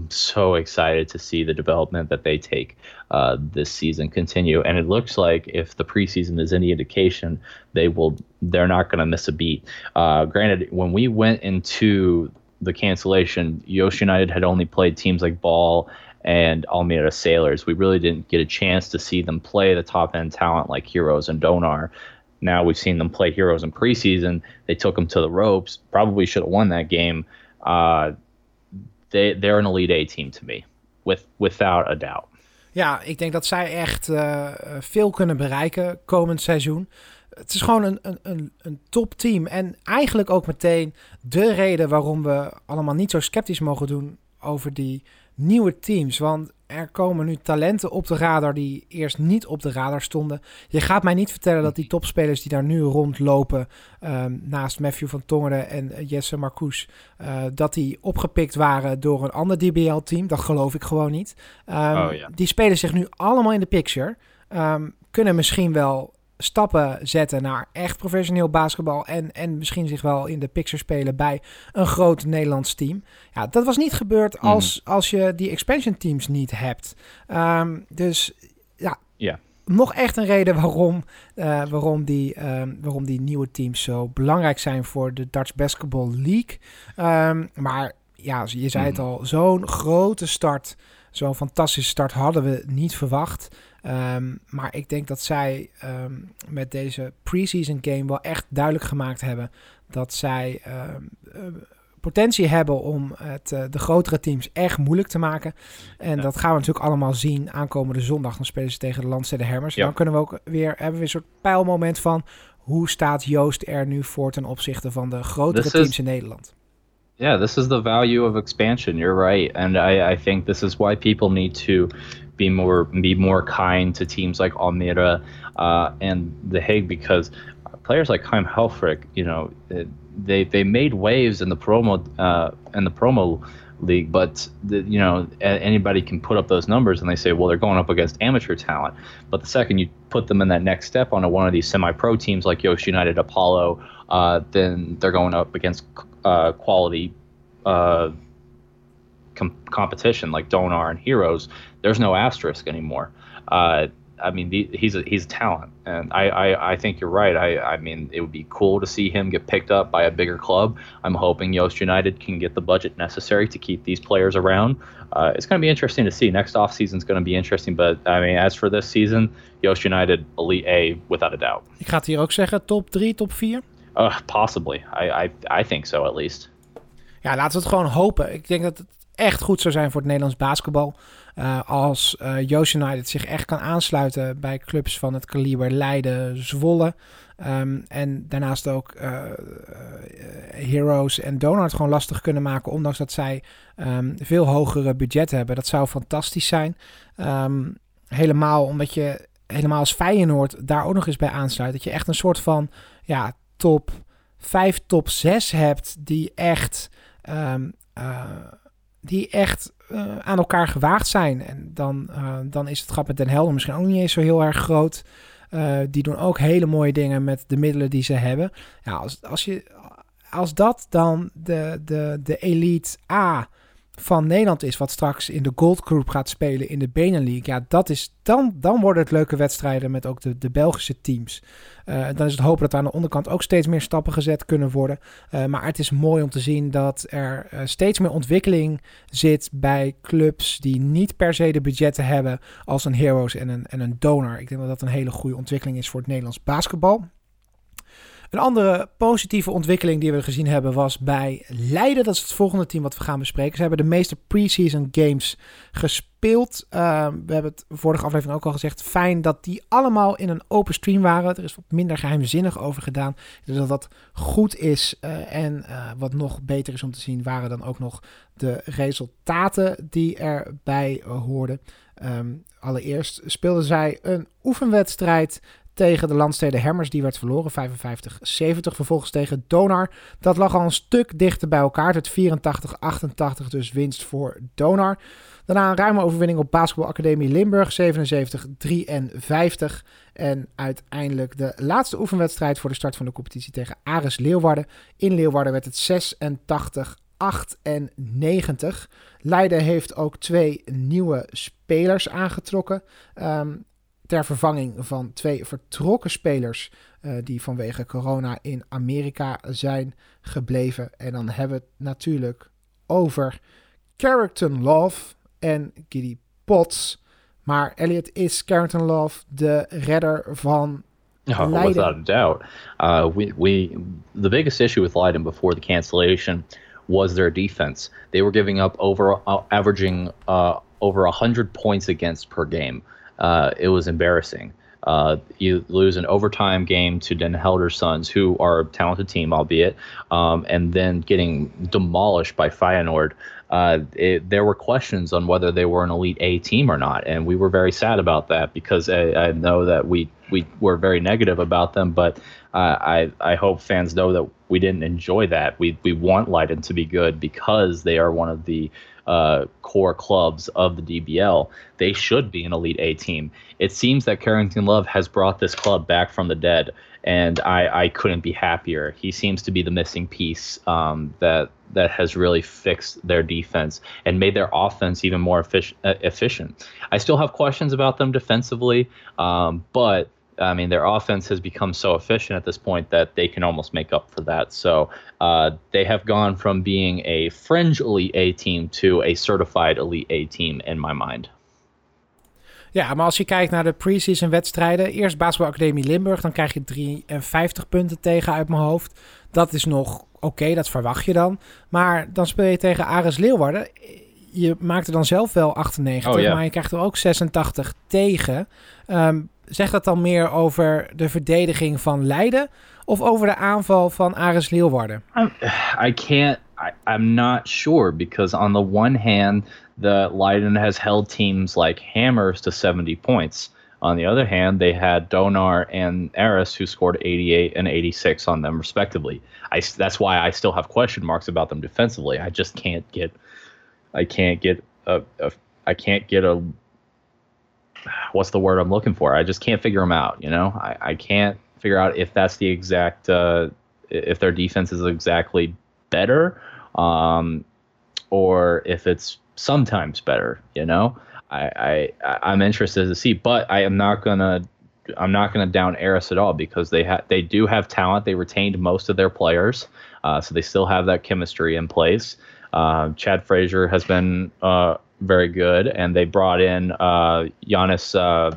so excited to see the development that they take uh, this season continue. And it looks like if the preseason is any indication, they will they're not going to miss a beat. Uh, granted, when we went into the cancellation, Yosh United had only played teams like Ball and Almeida Sailors. We really didn't get a chance to see them play the top end talent like Heroes and Donar. Now we've seen them play Heroes in preseason. They took them to the ropes. Probably should have won that game. Uh, they they're an elite A team to me, with without a doubt. Ja, ik denk dat zij echt uh, veel kunnen bereiken komend seizoen. Het is gewoon een, een, een, een topteam. En eigenlijk ook meteen de reden waarom we allemaal niet zo sceptisch mogen doen over die nieuwe teams. Want er komen nu talenten op de radar die eerst niet op de radar stonden. Je gaat mij niet vertellen dat die topspelers die daar nu rondlopen, um, naast Matthew van Tongeren en Jesse Marcouch, uh, dat die opgepikt waren door een ander DBL-team. Dat geloof ik gewoon niet. Um, oh, ja. Die spelen zich nu allemaal in de picture. Um, kunnen misschien wel stappen zetten naar echt professioneel basketbal. En, en misschien zich wel in de picture spelen bij een groot Nederlands team. Ja, dat was niet gebeurd mhm. als, als je die expansion teams niet hebt. Um, dus ja. Yeah. Nog echt een reden waarom, uh, waarom, die, um, waarom die nieuwe teams zo belangrijk zijn voor de Dutch Basketball League. Um, maar ja, je zei het mhm. al, zo'n grote start, zo'n fantastische start hadden we niet verwacht. Um, maar ik denk dat zij um, met deze preseason game wel echt duidelijk gemaakt hebben dat zij um, uh, potentie hebben om het, uh, de grotere teams echt moeilijk te maken. En ja. dat gaan we natuurlijk allemaal zien aankomende zondag. Dan spelen ze tegen de Landstede Hermers. Ja. Dan kunnen we ook weer hebben we een soort pijlmoment van hoe staat Joost er nu voor ten opzichte van de grotere this teams is, in Nederland. Yeah, this is the value of expansion. You're right, and I, I think this is why people need to be more be more kind to teams like Almira uh, and The Hague because players like Heim Helfrich, you know, they they made waves in the promo uh, in the promo league, but the, you know anybody can put up those numbers and they say, well, they're going up against amateur talent. But the second you put them in that next step onto one of these semi-pro teams like Yosh United, Apollo, uh, then they're going up against uh, quality uh, com- competition like Donar and Heroes, there's no asterisk anymore. Uh, I mean, the, he's a he's a talent, and I, I, I think you're right. I, I mean, it would be cool to see him get picked up by a bigger club. I'm hoping Yost United can get the budget necessary to keep these players around. Uh, it's going to be interesting to see. Next off season is going to be interesting, but I mean, as for this season, Yost United Elite A without a doubt. Ik ga het hier ook zeggen, top 3, top 4? Uh, possibly. I, I, I think so at least. Ja, laten we het gewoon hopen. Ik denk dat het echt goed zou zijn voor het Nederlands basketbal. Uh, als uh, Joost United zich echt kan aansluiten bij clubs van het kaliber Leiden, Zwolle. Um, en daarnaast ook uh, Heroes en Donut gewoon lastig kunnen maken. Ondanks dat zij um, veel hogere budget hebben. Dat zou fantastisch zijn. Um, helemaal omdat je helemaal als Feyenoord daar ook nog eens bij aansluit. Dat je echt een soort van ja, top 5, top 6 hebt die echt die echt uh, aan elkaar gewaagd zijn. En dan, uh, dan is het gat met Den Helder misschien ook niet eens zo heel erg groot. Uh, die doen ook hele mooie dingen met de middelen die ze hebben. Ja, als, als, je, als dat dan de, de, de Elite A van Nederland is, wat straks in de Gold Group gaat spelen in de Benelink. Ja, dat is, dan, dan worden het leuke wedstrijden met ook de, de Belgische teams. Uh, dan is het hopen dat aan de onderkant ook steeds meer stappen gezet kunnen worden. Uh, maar het is mooi om te zien dat er uh, steeds meer ontwikkeling zit bij clubs die niet per se de budgetten hebben als een Heroes en een, en een Donor. Ik denk dat dat een hele goede ontwikkeling is voor het Nederlands basketbal. Een andere positieve ontwikkeling die we gezien hebben was bij Leiden. Dat is het volgende team wat we gaan bespreken. Ze hebben de meeste preseason games gespeeld. Uh, we hebben het vorige aflevering ook al gezegd. Fijn dat die allemaal in een open stream waren. Er is wat minder geheimzinnig over gedaan. Dus dat dat goed is. Uh, en uh, wat nog beter is om te zien waren dan ook nog de resultaten die erbij hoorden. Um, allereerst speelden zij een oefenwedstrijd tegen de landsteden Hemmers. Die werd verloren, 55-70. Vervolgens tegen Donar. Dat lag al een stuk dichter bij elkaar. Het 84-88, dus winst voor Donar. Daarna een ruime overwinning op Basketbalacademie Limburg, 77-53. En uiteindelijk de laatste oefenwedstrijd voor de start van de competitie tegen Ares Leeuwarden. In Leeuwarden werd het 86 98. Leiden heeft ook twee nieuwe spelers aangetrokken. ehm, ter vervanging van twee vertrokken spelers eh, die vanwege corona in Amerika zijn gebleven. En dan hebben we het natuurlijk over Carrington Love en Giddy Potts. Maar Elliot, is Carrington Love de redder van Oh, Leiden. without a doubt. Uh, we, we the biggest issue with Leiden before the cancellation was their defense. They were giving up over uh, averaging uh, over hundred points against per game. Uh, it was embarrassing. Uh, you lose an overtime game to Den Helder Sons, who are a talented team, albeit, um, and then getting demolished by Feyenoord. Uh, it, there were questions on whether they were an elite A team or not, and we were very sad about that because I, I know that we we were very negative about them, but uh, I I hope fans know that we didn't enjoy that. We we want Leiden to be good because they are one of the uh, core clubs of the DBL. They should be an elite A team. It seems that Carrington Love has brought this club back from the dead, and I, I couldn't be happier. He seems to be the missing piece um, that that has really fixed their defense and made their offense even more effic- uh, efficient. I still have questions about them defensively, um, but I mean, their offense has become so efficient at this point that they can almost make up for that. So uh, they have gone from being a fringe elite A team to a certified elite A team in my mind. Ja, maar als je kijkt naar de preseason wedstrijden, eerst Basketbalacademie Limburg, dan krijg je 53 punten tegen uit mijn hoofd. Dat is nog oké, dat verwacht je dan. Maar dan speel je tegen Ares Leeuwarden. Je maakt er dan zelf wel 98, Oh, ja. maar je krijgt er ook 86 tegen. Ehm zegt dat dan meer over de verdediging van Leiden of over de aanval van Ares Leeuwarden? I can't. I, I'm not sure because on the one hand, the Leiden has held teams like Hammers to 70 points. On the other hand, they had Donar and Eris who scored 88 and 86 on them respectively. I that's why I still have question marks about them defensively. I just can't get. I can't get a. a I can't get a. What's the word I'm looking for? I just can't figure them out. You know, I, I can't figure out if that's the exact. Uh, if their defense is exactly better um, or if it's sometimes better you know I, I i'm interested to see but i am not gonna i'm not gonna down Eris at all because they have they do have talent they retained most of their players uh, so they still have that chemistry in place uh, chad frazier has been uh, very good and they brought in uh, Giannis uh,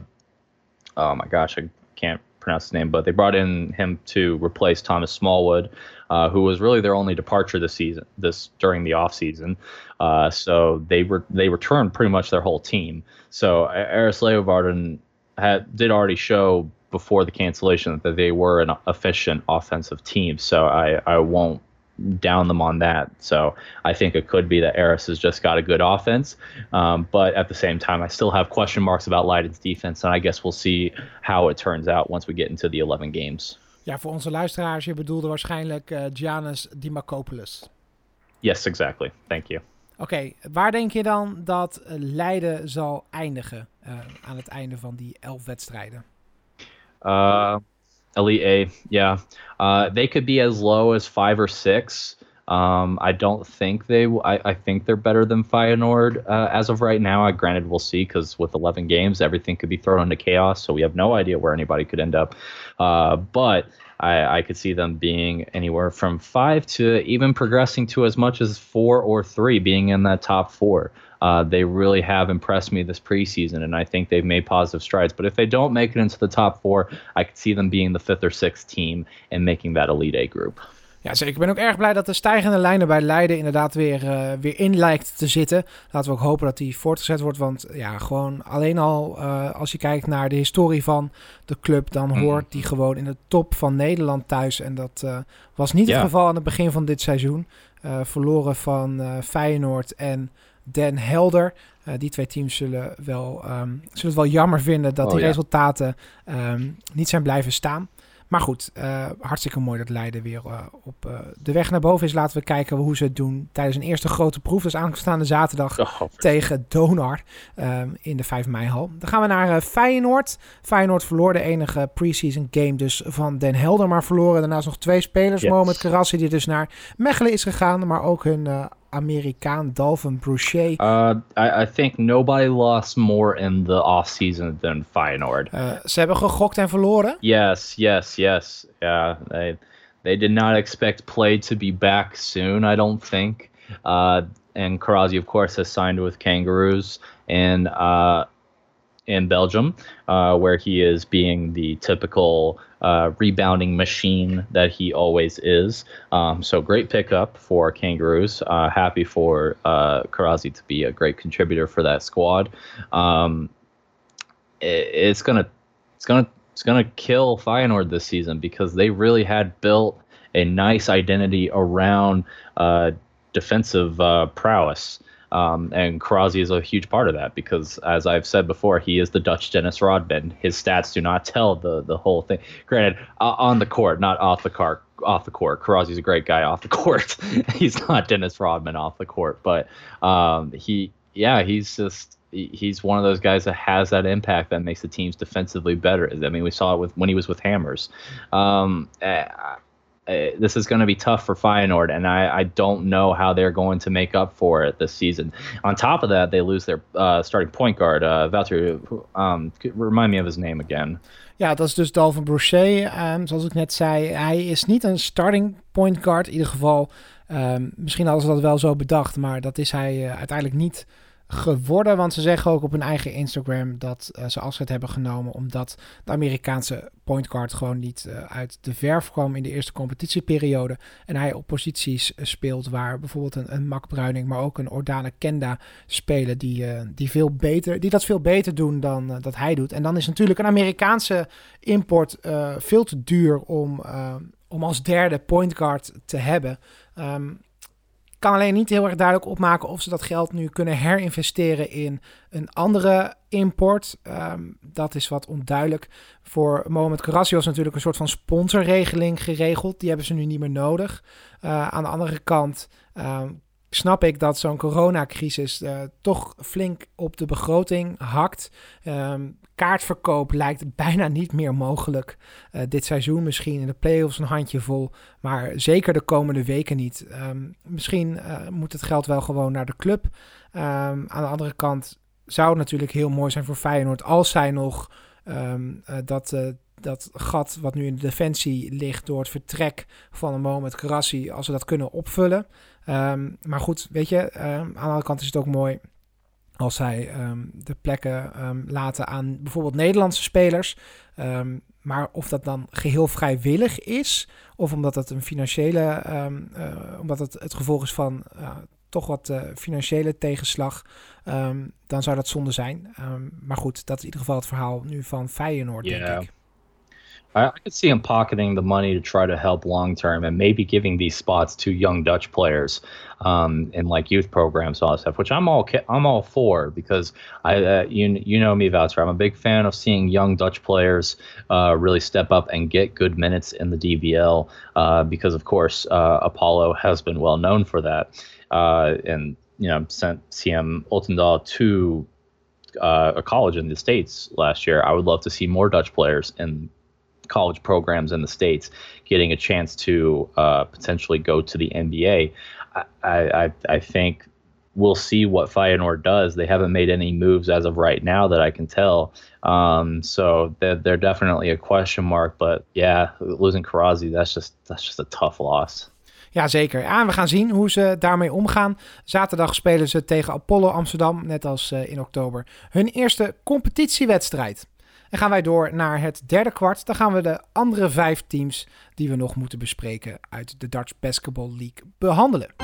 oh my gosh i can't pronounce his name but they brought in him to replace thomas smallwood uh, who was really their only departure this season, this during the off season. Uh, so they were they returned pretty much their whole team. So Aris Leovarden had did already show before the cancellation that they were an efficient offensive team. So I I won't down them on that. So I think it could be that Eris has just got a good offense, um, but at the same time, I still have question marks about Leiden's defense, and I guess we'll see how it turns out once we get into the 11 games. Ja, voor onze luisteraars, je bedoelde waarschijnlijk eh Giannis Dimakopoulos. Yes, exactly. Thank you. Oké, waar denk je dan dat eh, Leiden zal eindigen eh, aan het einde van die elf wedstrijden? Uh, Elite A, yeah. Uh, they could be as low as five or six. Um, I don't think they. I think they're better than Feyenoord uh, as of right now. I granted we'll see because with 11 games, everything could be thrown into chaos. So we have no idea where anybody could end up. Uh, but I, I could see them being anywhere from five to even progressing to as much as four or three, being in that top four. Uh, they really have impressed me this preseason, and I think they've made positive strides. But if they don't make it into the top four, I could see them being the fifth or sixth team and making that Elite A group. Ja, zeker. Ik ben ook erg blij dat de stijgende lijnen bij Leiden inderdaad weer, eh, weer in lijkt te zitten. Laten we ook hopen dat die voortgezet wordt. Want ja, gewoon alleen al eh, als je kijkt naar de historie van de club, dan Mhm. hoort die gewoon in de top van Nederland thuis. En dat eh, was niet het geval aan het begin van dit seizoen. Verloren van Feyenoord en Den Helder. Eh, die twee teams zullen, wel, ehm, zullen het wel jammer vinden dat Oh, die ja. resultaten ehm, niet zijn blijven staan. maar goed, uh, hartstikke mooi dat Leiden weer uh, op uh, de weg naar boven is. Laten we kijken hoe ze het doen tijdens een eerste grote proef. Dus aanstaande zaterdag oh, tegen Donar um, in de 5 mei hal. Dan gaan we naar Feyenoord. Feyenoord verloor de enige preseason game dus van Den Helder, maar verloren daarnaast nog twee spelers. Yes. Karassi die dus naar Mechelen is gegaan, maar ook hun Amerikaan Dalvin Bruchet. Uh, I, I, think nobody lost more in the off season than Feyenoord. Uh, ze hebben gegokt en verloren. Yes, yes, yes. Yeah, they they did not expect play to be back soon. I don't think. Uh, and Karazi, of course, has signed with Kangaroos, and uh, in Belgium, uh, where he is being the typical uh, rebounding machine that he always is. Um, so great pickup for Kangaroos. Uh, happy for uh, Karazi to be a great contributor for that squad. Um, it, it's gonna, it's gonna, it's gonna kill Feyenoord this season because they really had built a nice identity around uh, defensive uh, prowess. Um, and Karazi is a huge part of that because, as I've said before, he is the Dutch Dennis Rodman. His stats do not tell the the whole thing. Granted, uh, on the court, not off the car. Off the court, Karazi's a great guy off the court. he's not Dennis Rodman off the court, but um, he, yeah, he's just he's one of those guys that has that impact that makes the teams defensively better. I mean, we saw it with when he was with Hammers. Um, uh, this is going to be tough for Feyenoord, and I, I don't know how they're going to make up for it this season. On top of that, they lose their uh, starting point guard, uh, Valtteri. Um, remind me of his name again. Ja, dat is dus Dalvin Brochet. Um, zoals ik net zei, hij is niet een starting point guard. In ieder geval, um, misschien hadden ze dat wel zo bedacht, maar dat is hij uh, uiteindelijk niet geworden. Want ze zeggen ook op hun eigen Instagram dat uh, ze afscheid hebben genomen. Omdat de Amerikaanse point guard gewoon niet uh, uit de verf kwam in de eerste competitieperiode. En hij op posities uh, speelt waar bijvoorbeeld een, een Mac Bruining, maar ook een Ordana Kenda spelen. Die, die, veel beter, die dat veel beter doen dan dat hij doet. En dan is natuurlijk een Amerikaanse import veel te duur om, om als derde point guard te hebben. Um, kan alleen niet heel erg duidelijk opmaken of ze dat geld nu kunnen herinvesteren in een andere import. Ehm, dat is wat onduidelijk. Voor Moment Carrasio is natuurlijk een soort van sponsorregeling geregeld. Die hebben ze nu niet meer nodig. Uh, aan de andere kant ehm, snap ik dat zo'n coronacrisis uh, toch flink op de begroting hakt. Um, kaartverkoop lijkt bijna niet meer mogelijk. Uh, dit seizoen misschien in de playoffs een handje vol, maar zeker de komende weken niet. Um, misschien uh, moet het geld wel gewoon naar de club. Um, aan de andere kant zou het natuurlijk heel mooi zijn voor Feyenoord als zij nog dat, dat gat wat nu in de defensie ligt door het vertrek van een moment Karassi, als ze dat kunnen opvullen. Maar goed, weet je, aan de andere kant is het ook mooi als zij um, de plekken laten aan bijvoorbeeld Nederlandse spelers. Maar of dat dan geheel vrijwillig is, of omdat het een financiële, uh, omdat het het gevolg is van uh, toch wat uh, financiële tegenslag, dan zou dat zonde zijn. maar goed, dat is in ieder geval het verhaal nu van Feyenoord, yeah. denk ik. I, I could see him pocketing the money to try to help long term and maybe giving these spots to young Dutch players um, in like youth programs and all that stuff, which I'm all I'm all for because I uh, you you know me, Voucher. I'm a big fan of seeing young Dutch players uh, really step up and get good minutes in the DBL uh, because of course uh, Apollo has been well known for that uh, and you know sent CM Ultendal to uh, a college in the states last year. I would love to see more Dutch players in college programs in the states getting a chance to uh, potentially go to the NBA. I, I, I think we'll see what Feyenoord does. They haven't made any moves as of right now that I can tell. Um, so they're, they're, definitely a question mark. But yeah, losing Karazi, that's just that's just a tough loss. Ja, zeker. Ja, we gaan zien hoe ze daarmee omgaan. Zaterdag spelen ze tegen Apollo Amsterdam, net als uh, in oktober, hun eerste competitiewedstrijd. En gaan wij door naar het derde kwart. Dan gaan we de andere vijf teams die we nog moeten bespreken uit de Dutch Basketball League behandelen.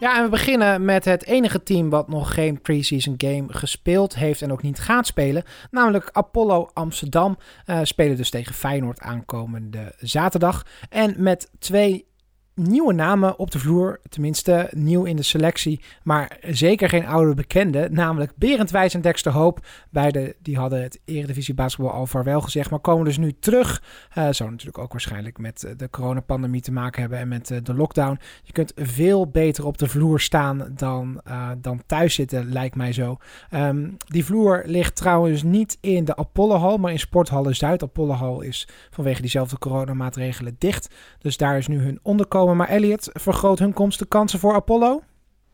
Ja, en we beginnen met het enige team wat nog geen preseason game gespeeld heeft en ook niet gaat spelen. Namelijk Apollo Amsterdam. Uh, spelen dus tegen Feyenoord aankomende zaterdag. En met twee nieuwe namen op de vloer. Tenminste, nieuw in de selectie. Maar zeker geen oude bekende. Namelijk Berend Wijs en Dexter Hoop. Beide die hadden het Eredivisie basketbal al vaarwel gezegd. Maar komen dus nu terug. Uh, zou natuurlijk ook waarschijnlijk met de coronapandemie te maken hebben. En met de lockdown. Je kunt veel beter op de vloer staan dan, dan thuis zitten, lijkt mij zo. Um, die vloer ligt trouwens niet in de Apollohal, maar in Sporthallen Zuid. Apollohal is vanwege diezelfde coronamaatregelen dicht. Dus daar is nu hun onderkomen. Maar Elliot, vergroot hun komst de kansen voor Apollo?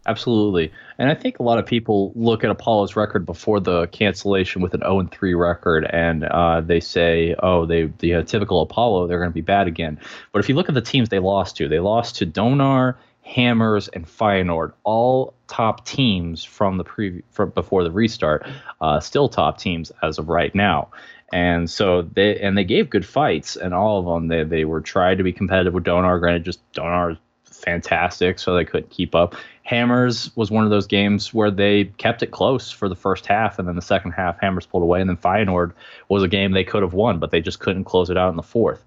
Absolutely. And I think a lot of people look at Apollo's record before the cancellation with an 0 3 record and uh, they say, oh, they the uh, typical Apollo, they're going to be bad again. But if you look at the teams they lost to, they lost to Donar, Hammers, and Feyenoord, all top teams from the pre from before the restart, uh, still top teams as of right now. And so they and they gave good fights, and all of them they they were trying to be competitive with Donar. Granted, just Donar fantastic, so they couldn't keep up. Hammers was one of those games where they kept it close for the first half, and then the second half, Hammers pulled away, and then Feyenoord was a game they could have won, but they just couldn't close it out in the fourth.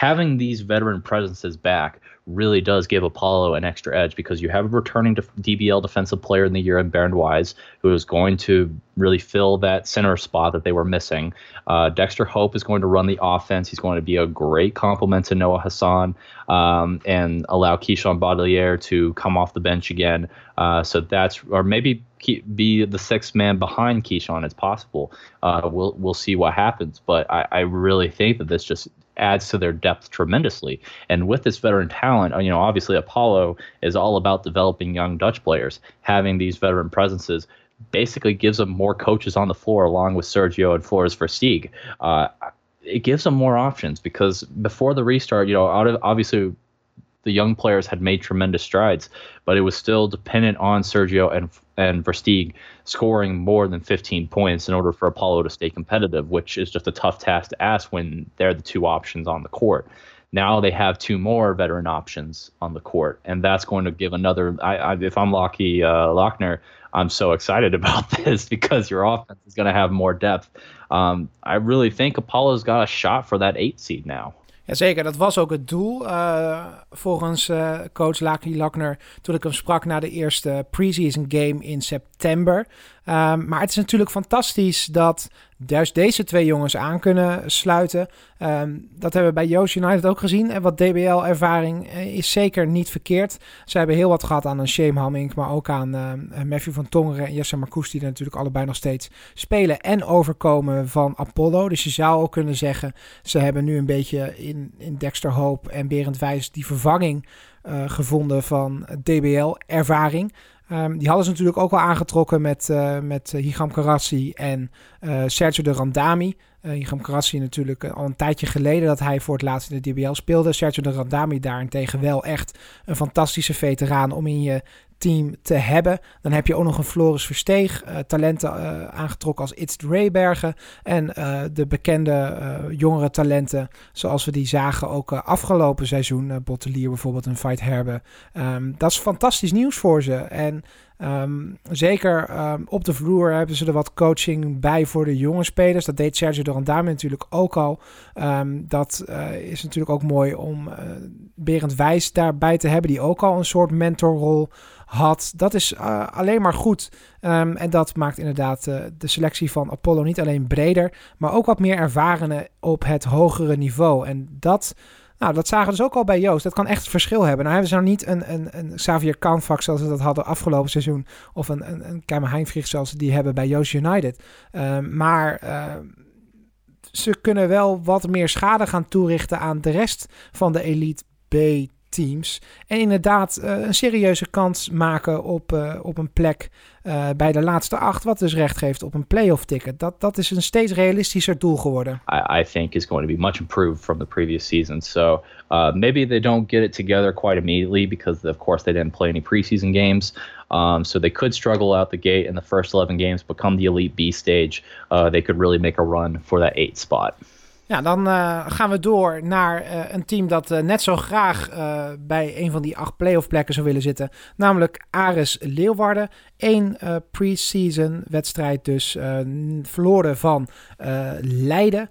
Having these veteran presences back really does give Apollo an extra edge because you have a returning DBL defensive player in the year in Bernd Wise who is going to really fill that center spot that they were missing. Uh, Dexter Hope is going to run the offense. He's going to be a great complement to Noah Hassan um, and allow Keyshawn Baudelier to come off the bench again. Uh, so that's, or maybe be the sixth man behind Keyshawn. It's possible. Uh, we'll we'll see what happens, but I, I really think that this just adds to their depth tremendously. And with this veteran talent, you know, obviously Apollo is all about developing young Dutch players. Having these veteran presences basically gives them more coaches on the floor, along with Sergio and Flores Versteeg. Uh, it gives them more options because before the restart, you know, obviously the young players had made tremendous strides, but it was still dependent on Sergio and and Versteeg scoring more than 15 points in order for Apollo to stay competitive, which is just a tough task to ask when they're the two options on the court. Now they have two more veteran options on the court, and that's going to give another. I, I, if I'm Lockie uh, Lochner, I'm so excited about this because your offense is going to have more depth. Um, I really think Apollo's got a shot for that eight seed now. Jazeker, dat was ook het doel uh, volgens uh, coach Laki Lackner toen ik hem sprak na de eerste preseason game in september. Um, maar het is natuurlijk fantastisch dat juist deze twee jongens aan kunnen sluiten. Um, dat hebben we bij Joost United ook gezien. En wat DBL-ervaring eh, is zeker niet verkeerd. Ze hebben heel wat gehad aan een Shame Hamming, maar ook aan uh, Matthew van Tongeren en Jesse Marcus, die er natuurlijk allebei nog steeds spelen en overkomen van Apollo. Dus je zou ook kunnen zeggen, ze hebben nu een beetje in, in Dexter Hoop en Berend Wijs die vervanging uh, gevonden van DBL-ervaring. Um, die hadden ze natuurlijk ook al aangetrokken met, uh, met Higam Karassi en uh, Sergio de Randami. Uh, Higam Karassi natuurlijk al een tijdje geleden dat hij voor het laatst in de DBL speelde. Sergio de Randami daarentegen wel echt een fantastische veteraan om in je team te hebben. Dan heb je ook nog een Floris Versteeg, uh, talenten uh, aangetrokken als It's Raybergen en uh, de bekende jongere talenten zoals we die zagen ook afgelopen seizoen. Bottelier bijvoorbeeld een Fight Herbe. Um, dat is fantastisch nieuws voor ze en Um, zeker um, op de vloer hebben ze er wat coaching bij voor de jonge spelers. Dat deed Sergio Dorandame natuurlijk ook al. Um, dat uh, is natuurlijk ook mooi om uh, Berend Wijs daarbij te hebben, die ook al een soort mentorrol had. Dat is uh, alleen maar goed. En dat maakt inderdaad de selectie van Apollo niet alleen breder, maar ook wat meer ervarenen op het hogere niveau. En dat, nou, dat zagen we dus ook al bij Joost. Dat kan echt verschil hebben. Nou hebben ze nou niet een, een, een Xavier Kanvak zoals we dat hadden afgelopen seizoen. Of een, een, een zoals ze die hebben bij Joost United. Um, maar... Uh, ze kunnen wel wat meer schade gaan toerichten aan de rest van de Elite B teams. En inderdaad uh, een serieuze kans maken op, uh, op een plek uh, bij de laatste acht. Wat dus recht geeft op een playoff ticket. Dat, dat is een steeds realistischer doel geworden. I, I think is going to be much improved from the previous season. So uh, maybe they don't get it together quite immediately because of course they didn't play any preseason games. Um, so they could struggle out the gate in the first 11 games, become the Elite B stage. Uh, they could really make a run for that eight spot. Ja, dan uh, gaan we door naar uh, een team dat uh, net zo graag bij een van die acht playoff plekken zou willen zitten. Namelijk Ares Leeuwarden. Eén pre-season wedstrijd dus verloren van Leiden, 86-98.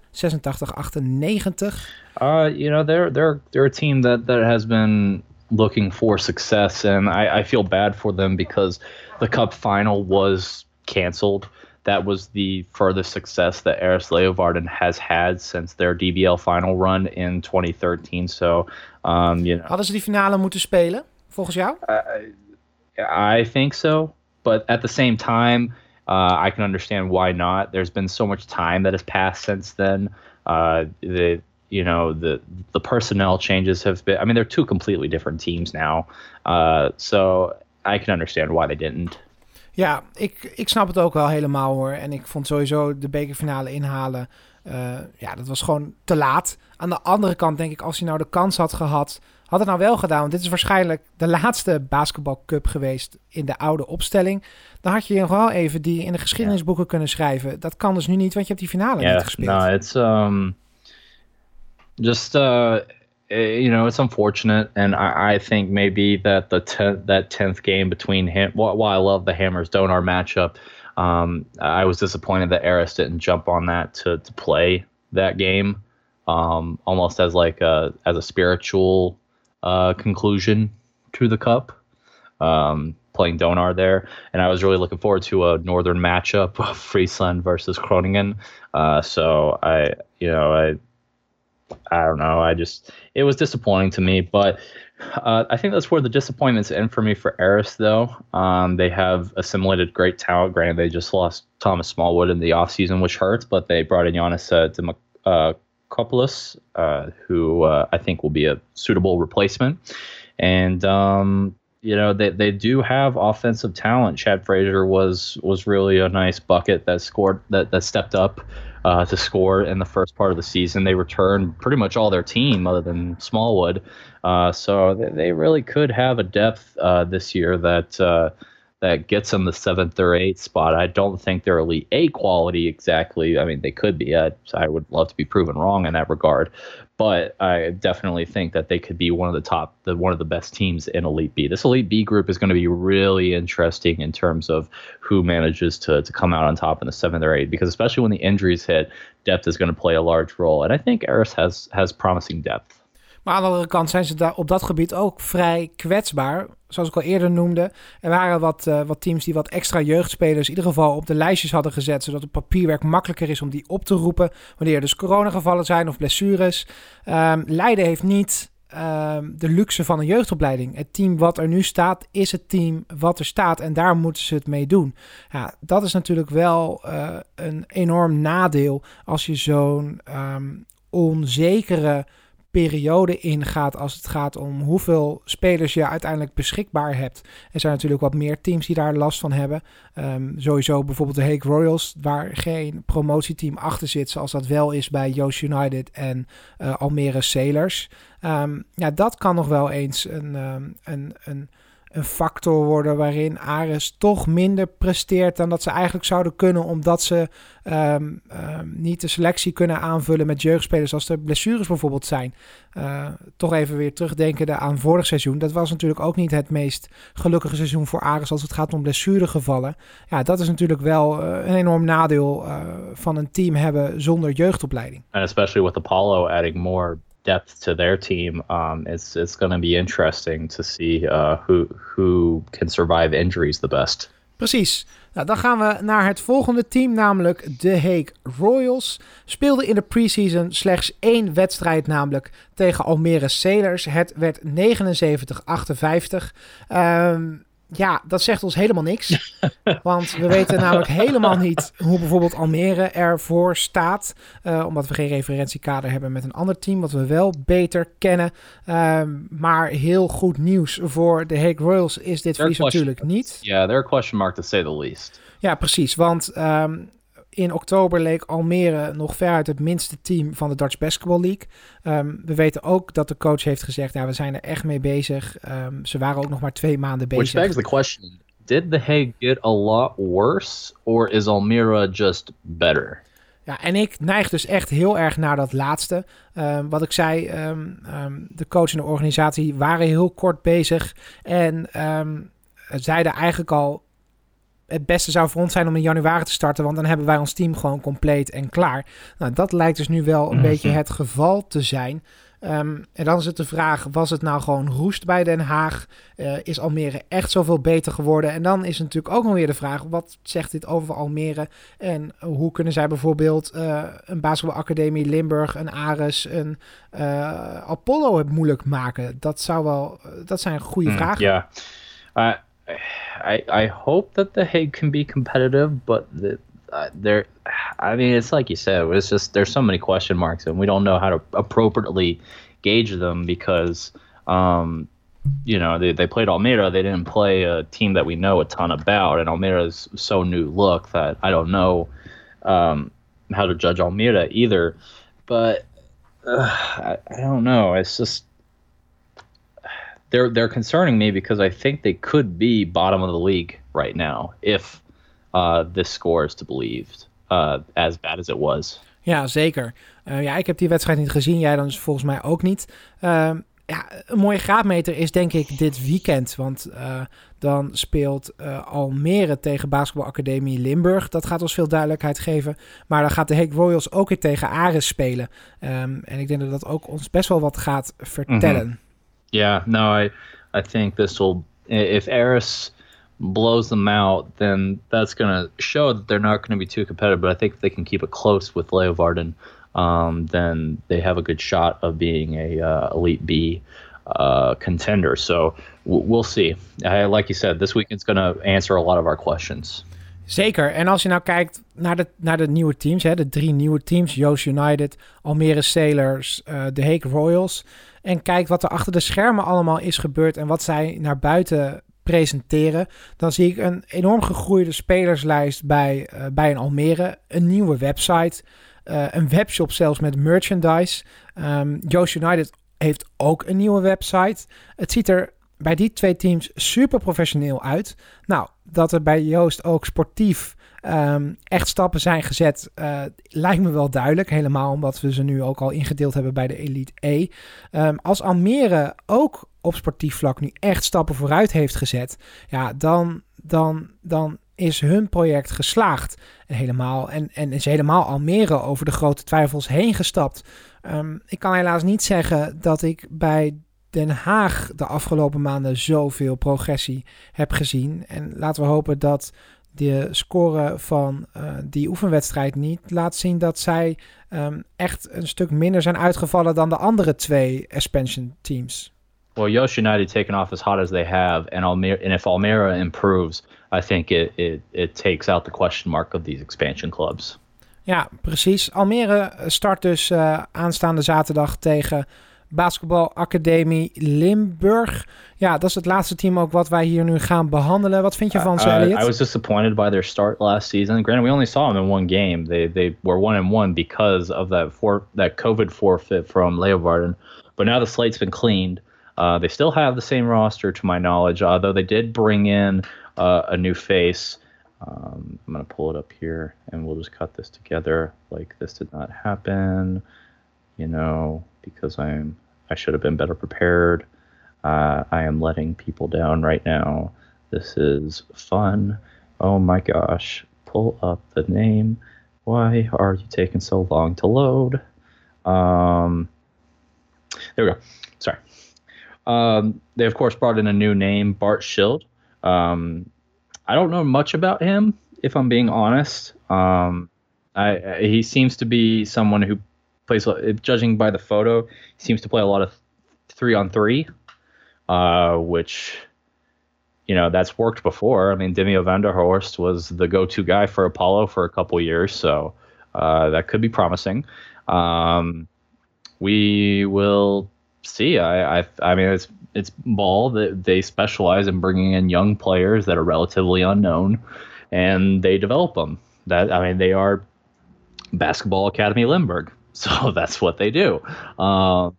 Uh, you know, they're, they're, they're a team that, that has been looking for success, and I, I feel bad for them because the Cup final was canceled. That was the furthest success that Eris Leovarden has had since their DBL final run in 2013. So, um, you know, Hadden ze die finale moeten spelen, volgens jou? I think so, but at the same time, uh, I can understand why not. There's been so much time that has passed since then. Uh, the you know the the personnel changes have been. I mean, they're two completely different teams now. Uh, so I can understand why they didn't. Ja, ik, ik snap het ook wel helemaal hoor. En ik vond sowieso de bekerfinale inhalen. eh, ja, dat was gewoon te laat. Aan de andere kant denk ik, als hij nou de kans had gehad, had het nou wel gedaan. Want dit is waarschijnlijk de laatste basketbalcup geweest in de oude opstelling. Dan had je nog wel even die in de geschiedenisboeken kunnen schrijven. Dat kan dus nu niet, want je hebt die finale niet Yeah, gespeeld. no, it's um, just uh, eh, you know, it's unfortunate, and I, I think maybe that the that tenth game between him. While, while I love the Hammers Donar matchup, um, I was disappointed that Eris didn't jump on that to to play that game, um, almost as like a as a spiritual uh, conclusion to the cup. Um, playing Donar there, and I was really looking forward to a northern matchup of Friesland versus Groningen. Uh, so I, you know, I, I don't know. I just it was disappointing to me, but uh, I think that's where the disappointments end for me for Eris, though. Um, they have assimilated great talent. Granted, they just lost Thomas Smallwood in the offseason, which hurts, but they brought in Giannis uh, Demak- uh, uh, who uh, I think will be a suitable replacement. And um, you know they, they do have offensive talent. Chad Frazier was was really a nice bucket that scored that that stepped up uh, to score in the first part of the season. They returned pretty much all their team other than Smallwood, uh, so they, they really could have a depth uh, this year that uh, that gets them the seventh or eighth spot. I don't think they're elite A quality exactly. I mean they could be. I, I would love to be proven wrong in that regard, but I definitely think that they could be one of the top, the one of the best teams in Elite B. This Elite B group is going to be really interesting in terms of who manages to to come out on top in the seventh or eighth, because especially when the injuries hit, depth is going to play a large role, and I think Eris has has promising depth. Maar aan de andere kant zijn ze daar op dat gebied ook vrij kwetsbaar. Zoals ik al eerder noemde. Er waren wat, eh, wat teams die wat extra jeugdspelers in ieder geval op de lijstjes hadden gezet. Zodat het papierwerk makkelijker is om die op te roepen. Wanneer er dus coronagevallen zijn of blessures. Ehm, Leiden heeft niet ehm, de luxe van een jeugdopleiding. Het team wat er nu staat is het team wat er staat. En daar moeten ze het mee doen. Ja, dat is natuurlijk wel eh, een enorm nadeel als je zo'n ehm, onzekere periode ingaat als het gaat om hoeveel spelers je uiteindelijk beschikbaar hebt. Er zijn natuurlijk wat meer teams die daar last van hebben. Ehm, sowieso bijvoorbeeld de Hague Royals, waar geen promotieteam achter zit, zoals dat wel is bij Joost United en eh, Almere Sailors. Ehm, ja, dat kan nog wel eens een, ehm, een, een, een factor worden waarin Ares toch minder presteert dan dat ze eigenlijk zouden kunnen, omdat ze ehm, ehm, niet de selectie kunnen aanvullen met jeugdspelers als er blessures bijvoorbeeld zijn. Uh, toch even weer terugdenkende aan vorig seizoen. Dat was natuurlijk ook niet het meest gelukkige seizoen voor Ares als het gaat om blessuregevallen. Ja, dat is natuurlijk wel uh, een enorm nadeel uh, van een team hebben zonder jeugdopleiding. And especially with Apollo adding more depth to their team, um, it's it's going to be interesting to see uh, who who can survive injuries the best. Precies. Nou, dan gaan we naar het volgende team, namelijk de Hague Royals. Speelde in de preseason slechts één wedstrijd, namelijk tegen Almere Sailors. Het werd 79-58. Um, ja, dat zegt ons helemaal niks. Want we weten namelijk helemaal niet hoe bijvoorbeeld Almere ervoor staat. Uh, omdat we geen referentiekader hebben met een ander team, wat we wel beter kennen. Uh, maar heel goed nieuws voor de Hague Royals is dit verlies natuurlijk niet. Ja, yeah, they're a question mark to say the least. Ja, precies. Want um, in oktober leek Almere nog veruit het minste team van de Dutch Basketball League. Um, we weten ook dat de coach heeft gezegd, ja, we zijn er echt mee bezig. Um, ze waren ook nog maar twee maanden bezig. Which begs the question, did the Hague get a lot worse or is Almere just better? Ja, en ik neig dus echt heel erg naar dat laatste. Um, wat ik zei, de coach en de organisatie waren heel kort bezig. En zeiden eigenlijk al, het beste zou voor ons zijn om in januari te starten, want dan hebben wij ons team gewoon compleet en klaar. Nou, dat lijkt dus nu wel een beetje het geval te zijn. Ehm, en dan is het de vraag, was het nou gewoon roest bij Den Haag? Uh, is Almere echt zoveel beter geworden? En dan is natuurlijk ook nog weer de vraag, wat zegt dit over Almere? En hoe kunnen zij bijvoorbeeld uh, een basketbalacademie Limburg, een Ares, een uh, Apollo het moeilijk maken? Dat, zou wel, dat zijn goede mm, vragen. Ja. I, I hope that the Hague can be competitive, but the, uh, there, I mean, it's like you said, it's just there's so many question marks, and we don't know how to appropriately gauge them because, um, you know, they, they played Almeida. They didn't play a team that we know a ton about, and Almeida is so new look that I don't know um, how to judge Almeida either. But uh, I, I don't know. It's just they're they're concerning me because I think they could be bottom of the league right now if uh, this score is to believed, uh, as bad as it was. Ja, zeker. Uh, ja, ik heb die wedstrijd niet gezien. Jij dan dus volgens mij ook niet. Uh, ja, een mooie graadmeter is denk ik dit weekend. Want uh, dan speelt uh, Almere tegen Basketbalacademie Limburg. Dat gaat ons veel duidelijkheid geven. Maar dan gaat de Heek Royals ook weer tegen Ares spelen. Um, en ik denk dat dat ook ons best wel wat gaat vertellen. Mm -hmm. Yeah, no, I, I think this will. If Eris blows them out, then that's going to show that they're not going to be too competitive. But I think if they can keep it close with Leeuwarden, um, then they have a good shot of being a uh, elite B uh, contender. So w- we'll see. I, like you said, this weekend's going to answer a lot of our questions. Zeker. En als je nou kijkt naar de, naar de nieuwe teams, hè, de drie nieuwe teams, Joost United, Almere Sailors, uh, de Heek Royals. En kijkt wat er achter de schermen allemaal is gebeurd en wat zij naar buiten presenteren, dan zie ik een enorm gegroeide spelerslijst bij, uh, bij een Almere, een nieuwe website, uh, een webshop zelfs met merchandise. Um, Joost United heeft ook een nieuwe website. Het ziet er bij die twee teams super professioneel uit. Nou, dat er bij Joost ook sportief um, echt stappen zijn gezet, uh, lijkt me wel duidelijk. Helemaal omdat we ze nu ook al ingedeeld hebben bij de Elite E. Um, als Almere ook op sportief vlak nu echt stappen vooruit heeft gezet, ja, dan, dan, dan is hun project geslaagd. En helemaal, en, en is helemaal Almere over de grote twijfels heen gestapt. Um, ik kan helaas niet zeggen dat ik bij Den Haag de afgelopen maanden zoveel progressie heb gezien. En laten we hopen dat de score van uh, die oefenwedstrijd niet laat zien dat zij um, echt een stuk minder zijn uitgevallen dan de andere twee expansion teams. Well, Yosh United taken off as hot as they have, and Almere, and if Almere improves, I think it, it, it takes out the question mark of these expansion clubs. Ja, precies. Almere start dus uh, aanstaande zaterdag tegen Basketbalacademie Limburg. Ja, dat is het laatste team ook wat wij hier nu gaan behandelen. Wat vind je van ze, uh, Elliot? I was disappointed by their start last season. Granted, we only saw them in one game. They they were one and one because of that for that COVID forfeit from Leeuwarden. But now the slate's been cleaned. Uh, they still have the same roster, to my knowledge, although they did bring in uh, a new face. Um, I'm gonna pull it up here, and we'll just cut this together. Like this did not happen. You know, because I'm I should have been better prepared. Uh, I am letting people down right now. This is fun. Oh my gosh. Pull up the name. Why are you taking so long to load? Um, there we go. Sorry. Um, they, of course, brought in a new name, Bart Schild. Um, I don't know much about him, if I'm being honest. Um, I, he seems to be someone who plays, judging by the photo, seems to play a lot of three on three, uh, which, you know, that's worked before. I mean, Demio Vanderhorst was the go to guy for Apollo for a couple years, so uh, that could be promising. Um, we will see. I, I, I mean, it's it's ball that they specialize in bringing in young players that are relatively unknown, and they develop them. That I mean, they are basketball academy Limburg. So that's what they do. Uh,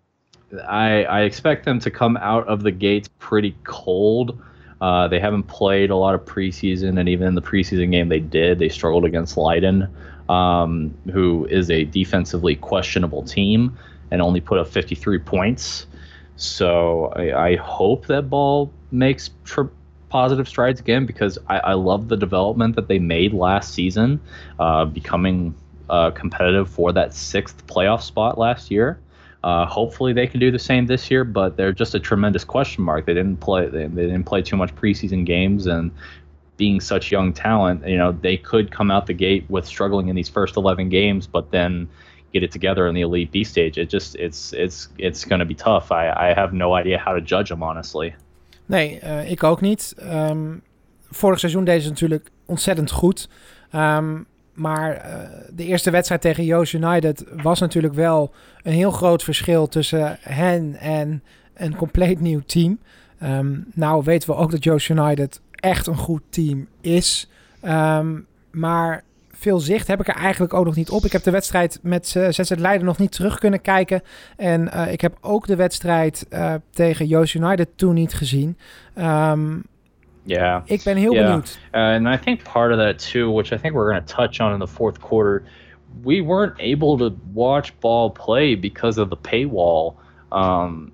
I, I expect them to come out of the gates pretty cold. Uh, they haven't played a lot of preseason, and even in the preseason game they did, they struggled against Leiden, um, who is a defensively questionable team, and only put up 53 points. So I, I hope that ball makes positive strides again because I, I, love the development that they made last season, uh, becoming uh, competitive for that sixth playoff spot last year. Uh, hopefully they can do the same this year, but they're just a tremendous question mark. They didn't play they, they didn't play too much preseason games and being such young talent, you know, they could come out the gate with struggling in these first 11 games, but then get it together in the elite B stage. It just it's it's it's going to be tough. I I have no idea how to judge them honestly. Nee, uh, ik ook niet. Um, vorig seizoen deden ze natuurlijk ontzettend goed. Um, maar uh, de eerste wedstrijd tegen Joost United was natuurlijk wel een heel groot verschil tussen hen en een compleet nieuw team. Um, nou weten we ook dat Joost United echt een goed team is. Um, maar veel zicht heb ik er eigenlijk ook nog niet op. Ik heb de wedstrijd met ZZ Leiden nog niet terug kunnen kijken. En uh, ik heb ook de wedstrijd tegen Joost United toen niet gezien. Um, yeah. Ik ben heel yeah. benieuwd. Uh, and I think part of that too, which I think we're going to touch on in the fourth quarter, we weren't able to watch ball play because of the paywall. Um,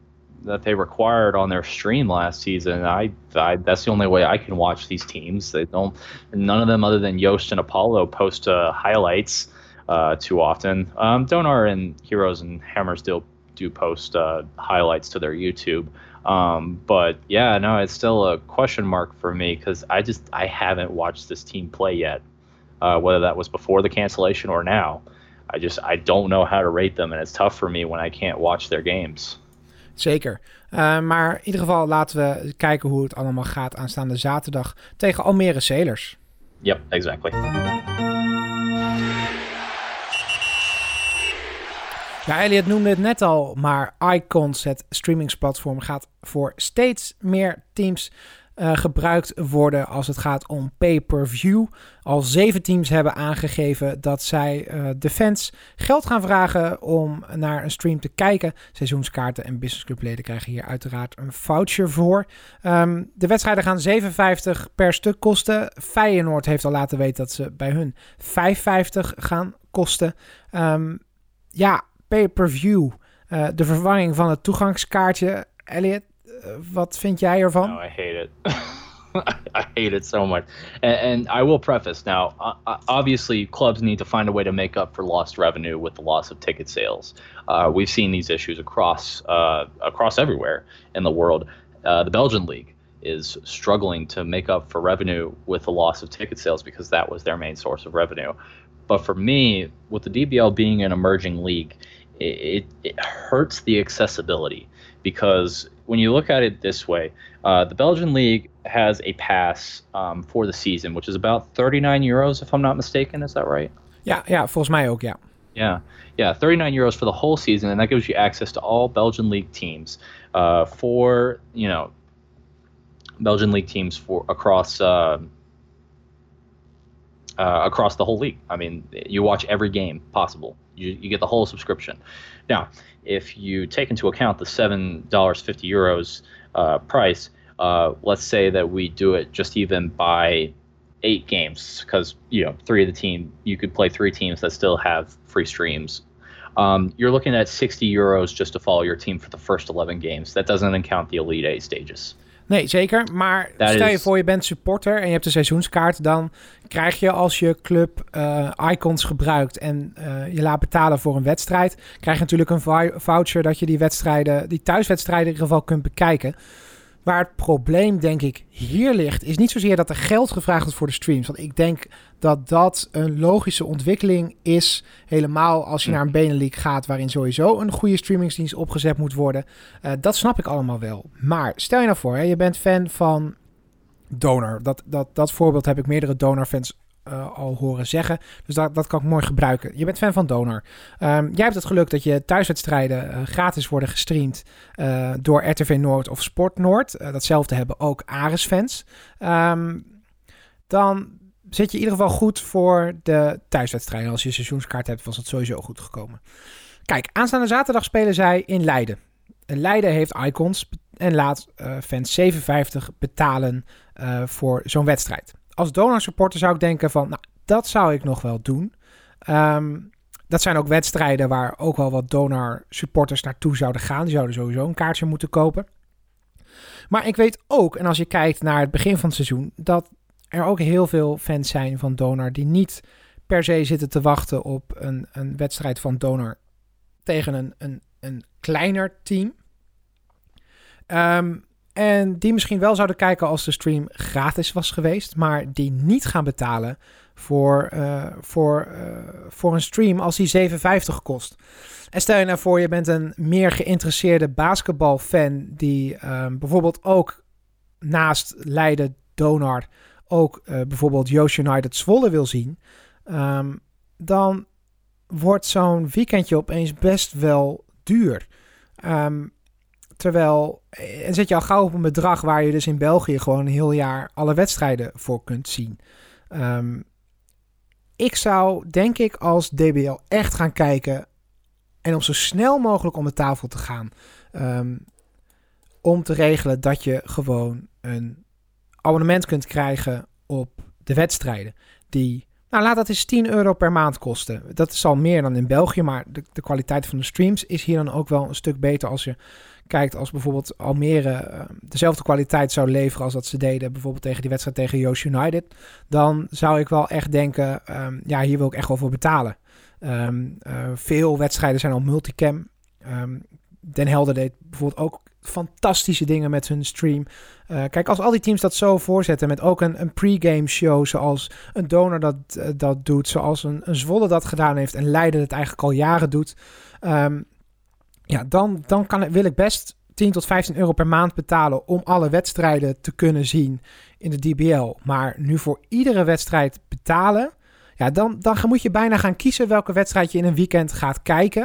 that they required on their stream last season. I, I, that's the only way I can watch these teams. They don't. None of them, other than Yost and Apollo, post uh, highlights uh, too often. Um, Donar and Heroes and Hammers do do post uh, highlights to their YouTube. Um, but yeah, no, it's still a question mark for me because I just I haven't watched this team play yet. Uh, whether that was before the cancellation or now, I just I don't know how to rate them, and it's tough for me when I can't watch their games. Zeker. Uh, maar in ieder geval laten we kijken hoe het allemaal gaat aanstaande zaterdag tegen Almere Sailors. Yep, exactly. Ja, Elliot noemde het net al, maar Icons, het streamingsplatform, gaat voor steeds meer teams uh, gebruikt worden als het gaat om pay-per-view. Al zeven teams hebben aangegeven dat zij uh, de fans geld gaan vragen om naar een stream te kijken. Seizoenskaarten en businessclubleden krijgen hier uiteraard een voucher voor. Um, de wedstrijden gaan 57 per stuk kosten. Feyenoord heeft al laten weten dat ze bij hun 5,50 gaan kosten. Um, ja, pay-per-view. Uh, de vervanging van het toegangskaartje. Elliot, wat vind jij ervan? No, I hate it. I hate it so much. And, and I will preface now, uh, obviously, clubs need to find a way to make up for lost revenue with the loss of ticket sales. Uh, we've seen these issues across uh, across everywhere in the world. Uh, the Belgian league is struggling to make up for revenue with the loss of ticket sales because that was their main source of revenue. But for me, with the DBL being an emerging league, it, it, hurts the accessibility because when you look at it this way, uh, the Belgian league has a pass um, for the season, which is about 39 euros, if I'm not mistaken. Is that right? Ja, ja volgens mij ook, ja. Yeah, yeah, 39 euros for the whole season, and that gives you access to all Belgian league teams uh, for you know Belgian league teams for across uh, uh, across the whole league. I mean, you watch every game possible. You, you get the whole subscription. Now, if you take into account the seven dollars fifty euros uh, price, uh, let's say that we do it just even by eight games, because you know three of the team you could play three teams that still have free streams. Um, you're looking at 60 euros just to follow your team for the first 11 games. That doesn't count the Elite Eight stages. Nee, zeker. Maar That stel je voor je bent supporter en je hebt een seizoenskaart, dan krijg je als je club eh, icons gebruikt en eh, je laat betalen voor een wedstrijd, krijg je natuurlijk een vou- voucher dat je die wedstrijden, die thuiswedstrijden in ieder geval kunt bekijken. Waar het probleem, denk ik, hier ligt, is niet zozeer dat er geld gevraagd wordt voor de streams. Want ik denk dat dat een logische ontwikkeling is. Helemaal als je naar een Benelink gaat, waarin sowieso een goede streamingsdienst opgezet moet worden. Eh, dat snap ik allemaal wel. Maar stel je nou voor, hè, je bent fan van Donor. Dat, dat, dat voorbeeld heb ik meerdere Donor-fans eh, al horen zeggen. Dus dat, dat kan ik mooi gebruiken. Je bent fan van Donor. Ehm, jij hebt het geluk dat je thuiswedstrijden eh, gratis worden gestreamd eh, door RTV Noord of Sport Noord. Datzelfde hebben ook Ares-fans. Ehm, dan zit je in ieder geval goed voor de thuiswedstrijden. Als je een seizoenskaart hebt, was het sowieso goed gekomen. Kijk, aanstaande zaterdag spelen zij in Leiden. En Leiden heeft icons en laat fans 7,50 betalen voor zo'n wedstrijd. Als donor supporter zou ik denken van, nou, dat zou ik nog wel doen. Ehm, dat zijn ook wedstrijden waar ook wel wat donor supporters naartoe zouden gaan. Die zouden sowieso een kaartje moeten kopen. Maar ik weet ook, en als je kijkt naar het begin van het seizoen, dat er ook heel veel fans zijn van donor die niet per se zitten te wachten op een, een wedstrijd van donor tegen een, een, een kleiner team. Ehm, en die misschien wel zouden kijken als de stream gratis was geweest, maar die niet gaan betalen voor, eh, voor, eh, voor een stream als die 7,50 kost. En stel je nou voor, je bent een meer geïnteresseerde basketbalfan die ehm, bijvoorbeeld ook naast Leiden Donard ook uh, bijvoorbeeld Joost United Zwolle wil zien, ehm, dan wordt zo'n weekendje opeens best wel duur. Um, terwijl, en zet je al gauw op een bedrag waar je dus in België gewoon een heel jaar alle wedstrijden voor kunt zien. Um, ik zou, denk ik, als DBL echt gaan kijken en om zo snel mogelijk om de tafel te gaan. Um, om te regelen dat je gewoon een abonnement kunt krijgen op de wedstrijden. Die, nou laat dat eens 10 euro per maand kosten. Dat is al meer dan in België, maar de kwaliteit van de streams is hier dan ook wel een stuk beter als je kijkt als bijvoorbeeld Almere uh, dezelfde kwaliteit zou leveren als dat ze deden, bijvoorbeeld tegen die wedstrijd tegen Joost United, dan zou ik wel echt denken, um, ja, hier wil ik echt wel voor betalen. Um, uh, veel wedstrijden zijn al multicam. Um, Den Helder deed bijvoorbeeld ook fantastische dingen met hun stream. Uh, kijk, als al die teams dat zo voorzetten met ook een, een pre-game show zoals een donor dat, dat doet, zoals een, een Zwolle dat gedaan heeft en Leiden het eigenlijk al jaren doet. Um, ja, dan, dan kan, wil ik best 10 tot 15 euro per maand betalen om alle wedstrijden te kunnen zien in de DBL. Maar nu voor iedere wedstrijd betalen, ja, dan, dan moet je bijna gaan kiezen welke wedstrijd je in een weekend gaat kijken.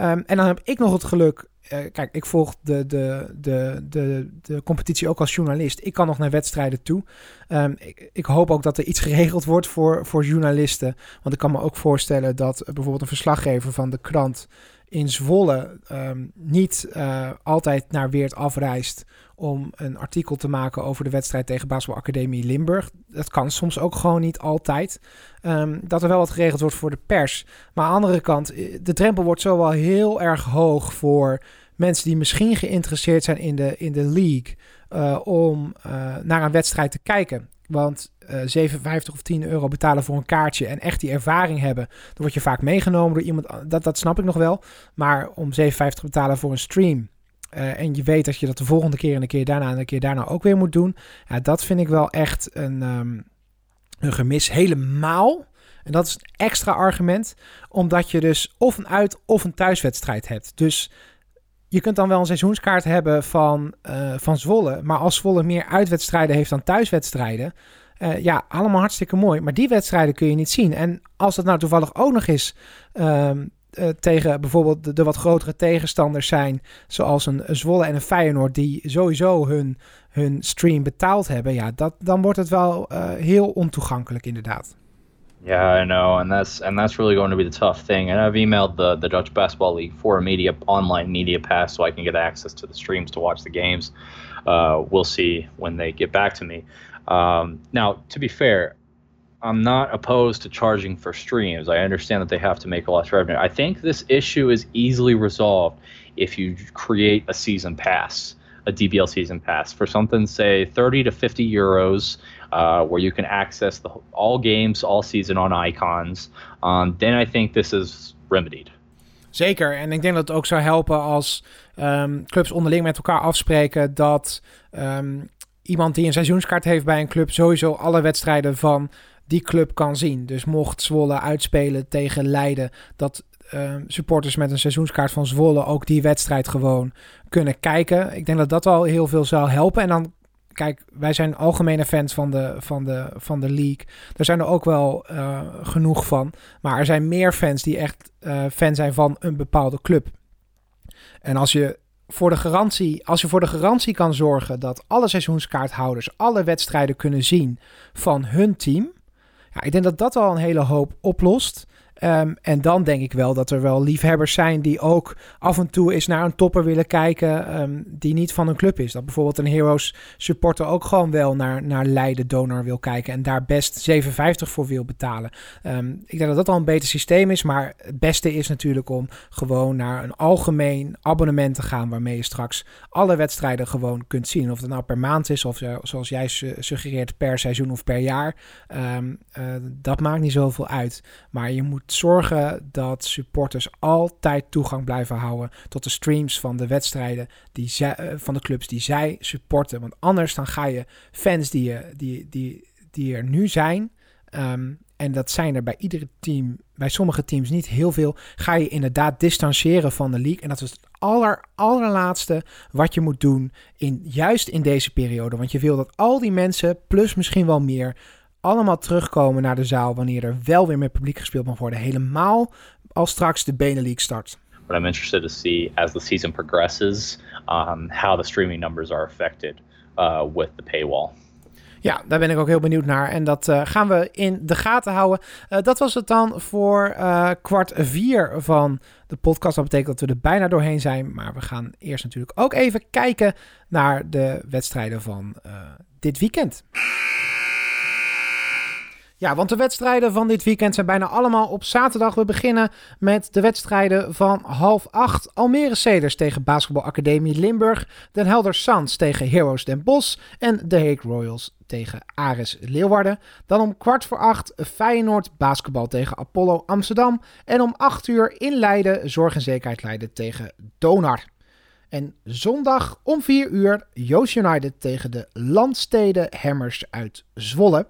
Um, en dan heb ik nog het geluk. Uh, kijk, ik volg de, de, de, de, de competitie ook als journalist. Ik kan nog naar wedstrijden toe. Um, ik, ik, hoop ook dat er iets geregeld wordt voor, voor journalisten. Want ik kan me ook voorstellen dat bijvoorbeeld een verslaggever van de krant in Zwolle um, niet uh, altijd naar Weert afreist om een artikel te maken over de wedstrijd tegen Basketbalacademie Limburg. Dat kan soms ook gewoon niet altijd. Um, dat er wel wat geregeld wordt voor de pers. Maar aan de andere kant, eh, de drempel wordt zo wel heel erg hoog voor mensen die misschien geïnteresseerd zijn in de, in de league uh, om naar een wedstrijd te kijken. Want uh, 57 of 10 euro betalen voor een kaartje en echt die ervaring hebben, dan word je vaak meegenomen door iemand. Dat, dat snap ik nog wel. Maar om 57 te betalen voor een stream. Uh, en je weet dat je dat de volgende keer en de keer daarna en de keer daarna ook weer moet doen. Ja, dat vind ik wel echt een, um, een gemis. Helemaal. En dat is een extra argument. Omdat je dus of een uit- of een thuiswedstrijd hebt. Dus je kunt dan wel een seizoenskaart hebben van, uh, van Zwolle. Maar als Zwolle meer uitwedstrijden heeft dan thuiswedstrijden. Uh, ja, allemaal hartstikke mooi. Maar die wedstrijden kun je niet zien. En als dat nou toevallig ook nog eens uh, uh, tegen bijvoorbeeld de, wat grotere tegenstanders zijn. Zoals een, een Zwolle en een Feyenoord. Die sowieso hun, hun stream betaald hebben. Ja, dat, dan wordt het wel heel ontoegankelijk inderdaad. Yeah, I know, and that's and that's really going to be the tough thing. And I've emailed the the Dutch Basketball League for a media online media pass so I can get access to the streams to watch the games. Uh, we'll see when they get back to me. Um, now, to be fair, I'm not opposed to charging for streams. I understand that they have to make a lot of revenue. I think this issue is easily resolved if you create a season pass, a DBL season pass for something, say 30 to 50 euros uh, where you can access the, all games all season on icons, um, then I think this is remedied. Zeker, en ik denk dat het ook zou helpen als um, clubs onderling met elkaar afspreken dat um, iemand die een seizoenskaart heeft bij een club sowieso alle wedstrijden van die club kan zien. Dus mocht Zwolle uitspelen tegen Leiden, dat uh, supporters met een seizoenskaart van Zwolle ook die wedstrijd gewoon kunnen kijken. Ik denk dat dat al heel veel zou helpen. En dan kijk, wij zijn algemene fans van de, van de, van de league. Daar zijn er ook wel uh, genoeg van. Maar er zijn meer fans die echt uh, fan zijn van een bepaalde club. En als je voor de garantie, als je voor de garantie kan zorgen dat alle seizoenskaarthouders alle wedstrijden kunnen zien van hun team. Ja, ik denk dat dat al een hele hoop oplost. Um, en dan denk ik wel dat er wel liefhebbers zijn die ook af en toe eens naar een topper willen kijken um, die niet van een club is. Dat bijvoorbeeld een Heroes supporter ook gewoon wel naar, naar Leiden donor wil kijken en daar best 7,50 voor wil betalen. Um, ik denk dat dat al een beter systeem is, maar het beste is natuurlijk om gewoon naar een algemeen abonnement te gaan waarmee je straks alle wedstrijden gewoon kunt zien. Of het nou per maand is of uh, zoals jij suggereert per seizoen of per jaar. Uh, dat maakt niet zoveel uit. Maar je moet zorgen dat supporters altijd toegang blijven houden tot de streams van de wedstrijden die zij, eh, van de clubs die zij supporten. Want anders dan ga je fans die, je, die, die, die er nu zijn, ehm, en dat zijn er bij iedere team, bij sommige teams niet heel veel, ga je inderdaad distancieren van de league. En dat is het aller, allerlaatste wat je moet doen, in, juist in deze periode. Want je wil dat al die mensen, plus misschien wel meer, allemaal terugkomen naar de zaal wanneer er wel weer met publiek gespeeld mag worden. Helemaal als straks de Benelux start. But I'm interested to see as the season progresses um, how the streaming numbers are affected uh, with the paywall. Ja, daar ben ik ook heel benieuwd naar. En dat uh, gaan we in de gaten houden. Uh, dat was het dan voor uh, kwart vier van de podcast. Dat betekent dat we er bijna doorheen zijn. Maar we gaan eerst natuurlijk ook even kijken naar de wedstrijden van dit weekend. Ja, want de wedstrijden van dit weekend zijn bijna allemaal op zaterdag. We beginnen met de wedstrijden van half acht. Almere Ceders tegen Basketbalacademie Limburg. Den Helder Suns tegen Heroes Den Bosch. En de Hague Royals tegen Ares Leeuwarden. Dan om kwart voor acht Feyenoord basketbal tegen Apollo Amsterdam. En om acht uur in Leiden Zorg en Zekerheid Leiden tegen Donar. En zondag om 4 uur Joost United tegen de Landsteden Hammers uit Zwolle.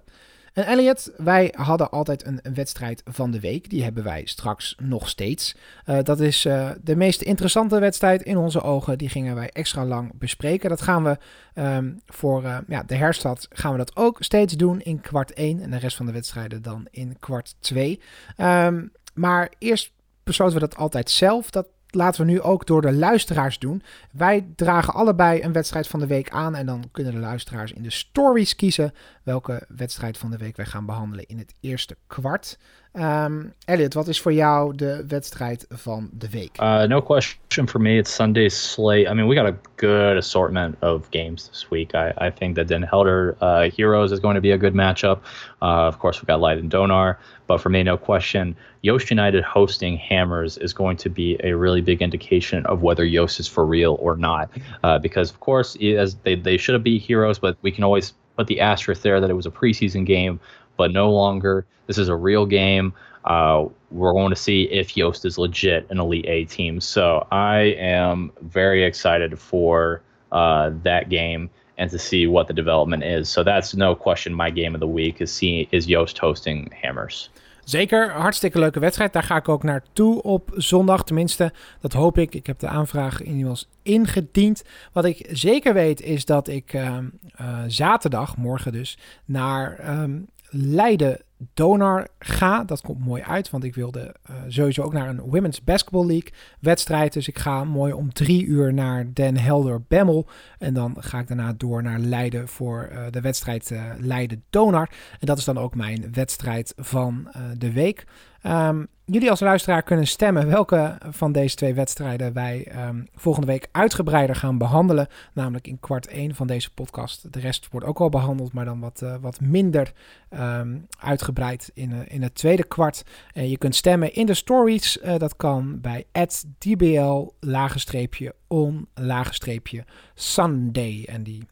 En Elliot, wij hadden altijd een, wedstrijd van de week. Die hebben wij straks nog steeds. Uh, dat is uh, de meest interessante wedstrijd in onze ogen. Die gingen wij extra lang bespreken. Dat gaan we um, voor uh, ja, de herstad gaan we dat ook steeds doen in kwart 1. En de rest van de wedstrijden dan in kwart 2. Um, maar eerst besloten we dat altijd zelf. Dat laten we nu ook door de luisteraars doen. Wij dragen allebei een wedstrijd van de week aan. En dan kunnen de luisteraars in de stories kiezen welke wedstrijd van de week wij gaan behandelen in het eerste kwart. Um, Elliot, wat is voor jou de wedstrijd van de week? Uh, no question for me. It's Sunday's slate. I mean, we got a good assortment of games this week. I, I think that Den Helder uh, Heroes is going to be a good matchup. Uh, of course, we've got Light and Donar. But for me, no question, Yoast United hosting Hammers is going to be a really big indication of whether Yoast is for real or not. Uh, because, of course, as they, they should have beat Heroes, but we can always put the asterisk there that it was a preseason game, but no longer. This is a real game. Uh, we're going to see if Yoast is legit an Elite A team. So I am very excited for uh, that game and to see what the development is. So that's no question my game of the week is seeing is Yoast hosting Hammers. Zeker, hartstikke leuke wedstrijd. Daar ga ik ook naartoe op zondag. Tenminste, dat hoop ik. Ik heb de aanvraag inmiddels ingediend. Wat ik zeker weet is dat ik uh, uh, zaterdag, morgen dus, naar um, Leiden Donar ga. Dat komt mooi uit, want ik wilde uh, sowieso ook naar een Women's Basketball League wedstrijd. Dus ik ga mooi om drie uur naar Den Helder Bemmel. En dan ga ik daarna door naar Leiden voor uh, de wedstrijd uh, Leiden Donar. En dat is dan ook mijn wedstrijd van de week. Um, jullie als luisteraar kunnen stemmen welke van deze twee wedstrijden wij um, volgende week uitgebreider gaan behandelen. Namelijk in kwart 1 van deze podcast. De rest wordt ook al behandeld, maar dan wat, uh, wat minder um, uitgebreid in, uh, in het tweede kwart. Uh, je kunt stemmen in de stories. dat kan bij dbl on Sunday. En die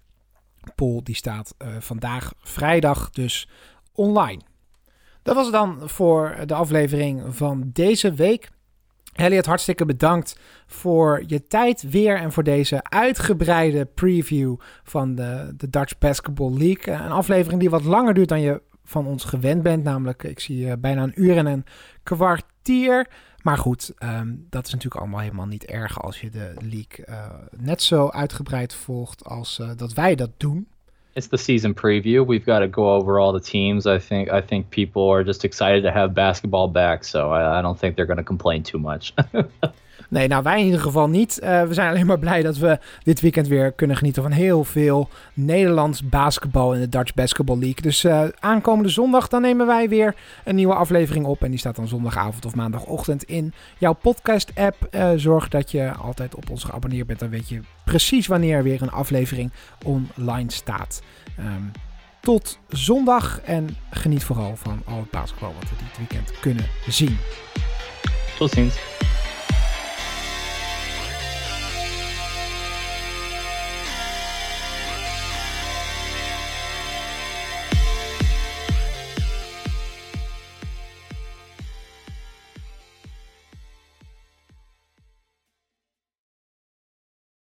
poll die staat vandaag vrijdag dus online. Dat was het dan voor de aflevering van deze week. Elliot, hartstikke bedankt voor je tijd weer en voor deze uitgebreide preview van de, de Dutch Basketball League. Een aflevering die wat langer duurt dan je van ons gewend bent. Namelijk, ik zie uh, bijna een uur en een kwartier. Maar goed, um, dat is natuurlijk allemaal helemaal niet erg als je de league uh, net zo uitgebreid volgt als dat wij dat doen. It's the season preview. We've got to go over all the teams. I think I think people are just excited to have basketball back, so I, I don't think they're going to complain too much. nee, nou wij in ieder geval niet. Uh, we zijn alleen maar blij dat we dit weekend weer kunnen genieten van heel veel Nederlands basketbal in de Dutch Basketball League. Dus uh, aankomende zondag dan nemen wij weer een nieuwe aflevering op en die staat dan zondagavond of maandagochtend in jouw podcast app. Uh, zorg dat je altijd op ons geabonneerd bent, dan weet je precies wanneer weer een aflevering online staat. Um, tot zondag en geniet vooral van al het basketbal wat we dit weekend kunnen zien. Tot ziens.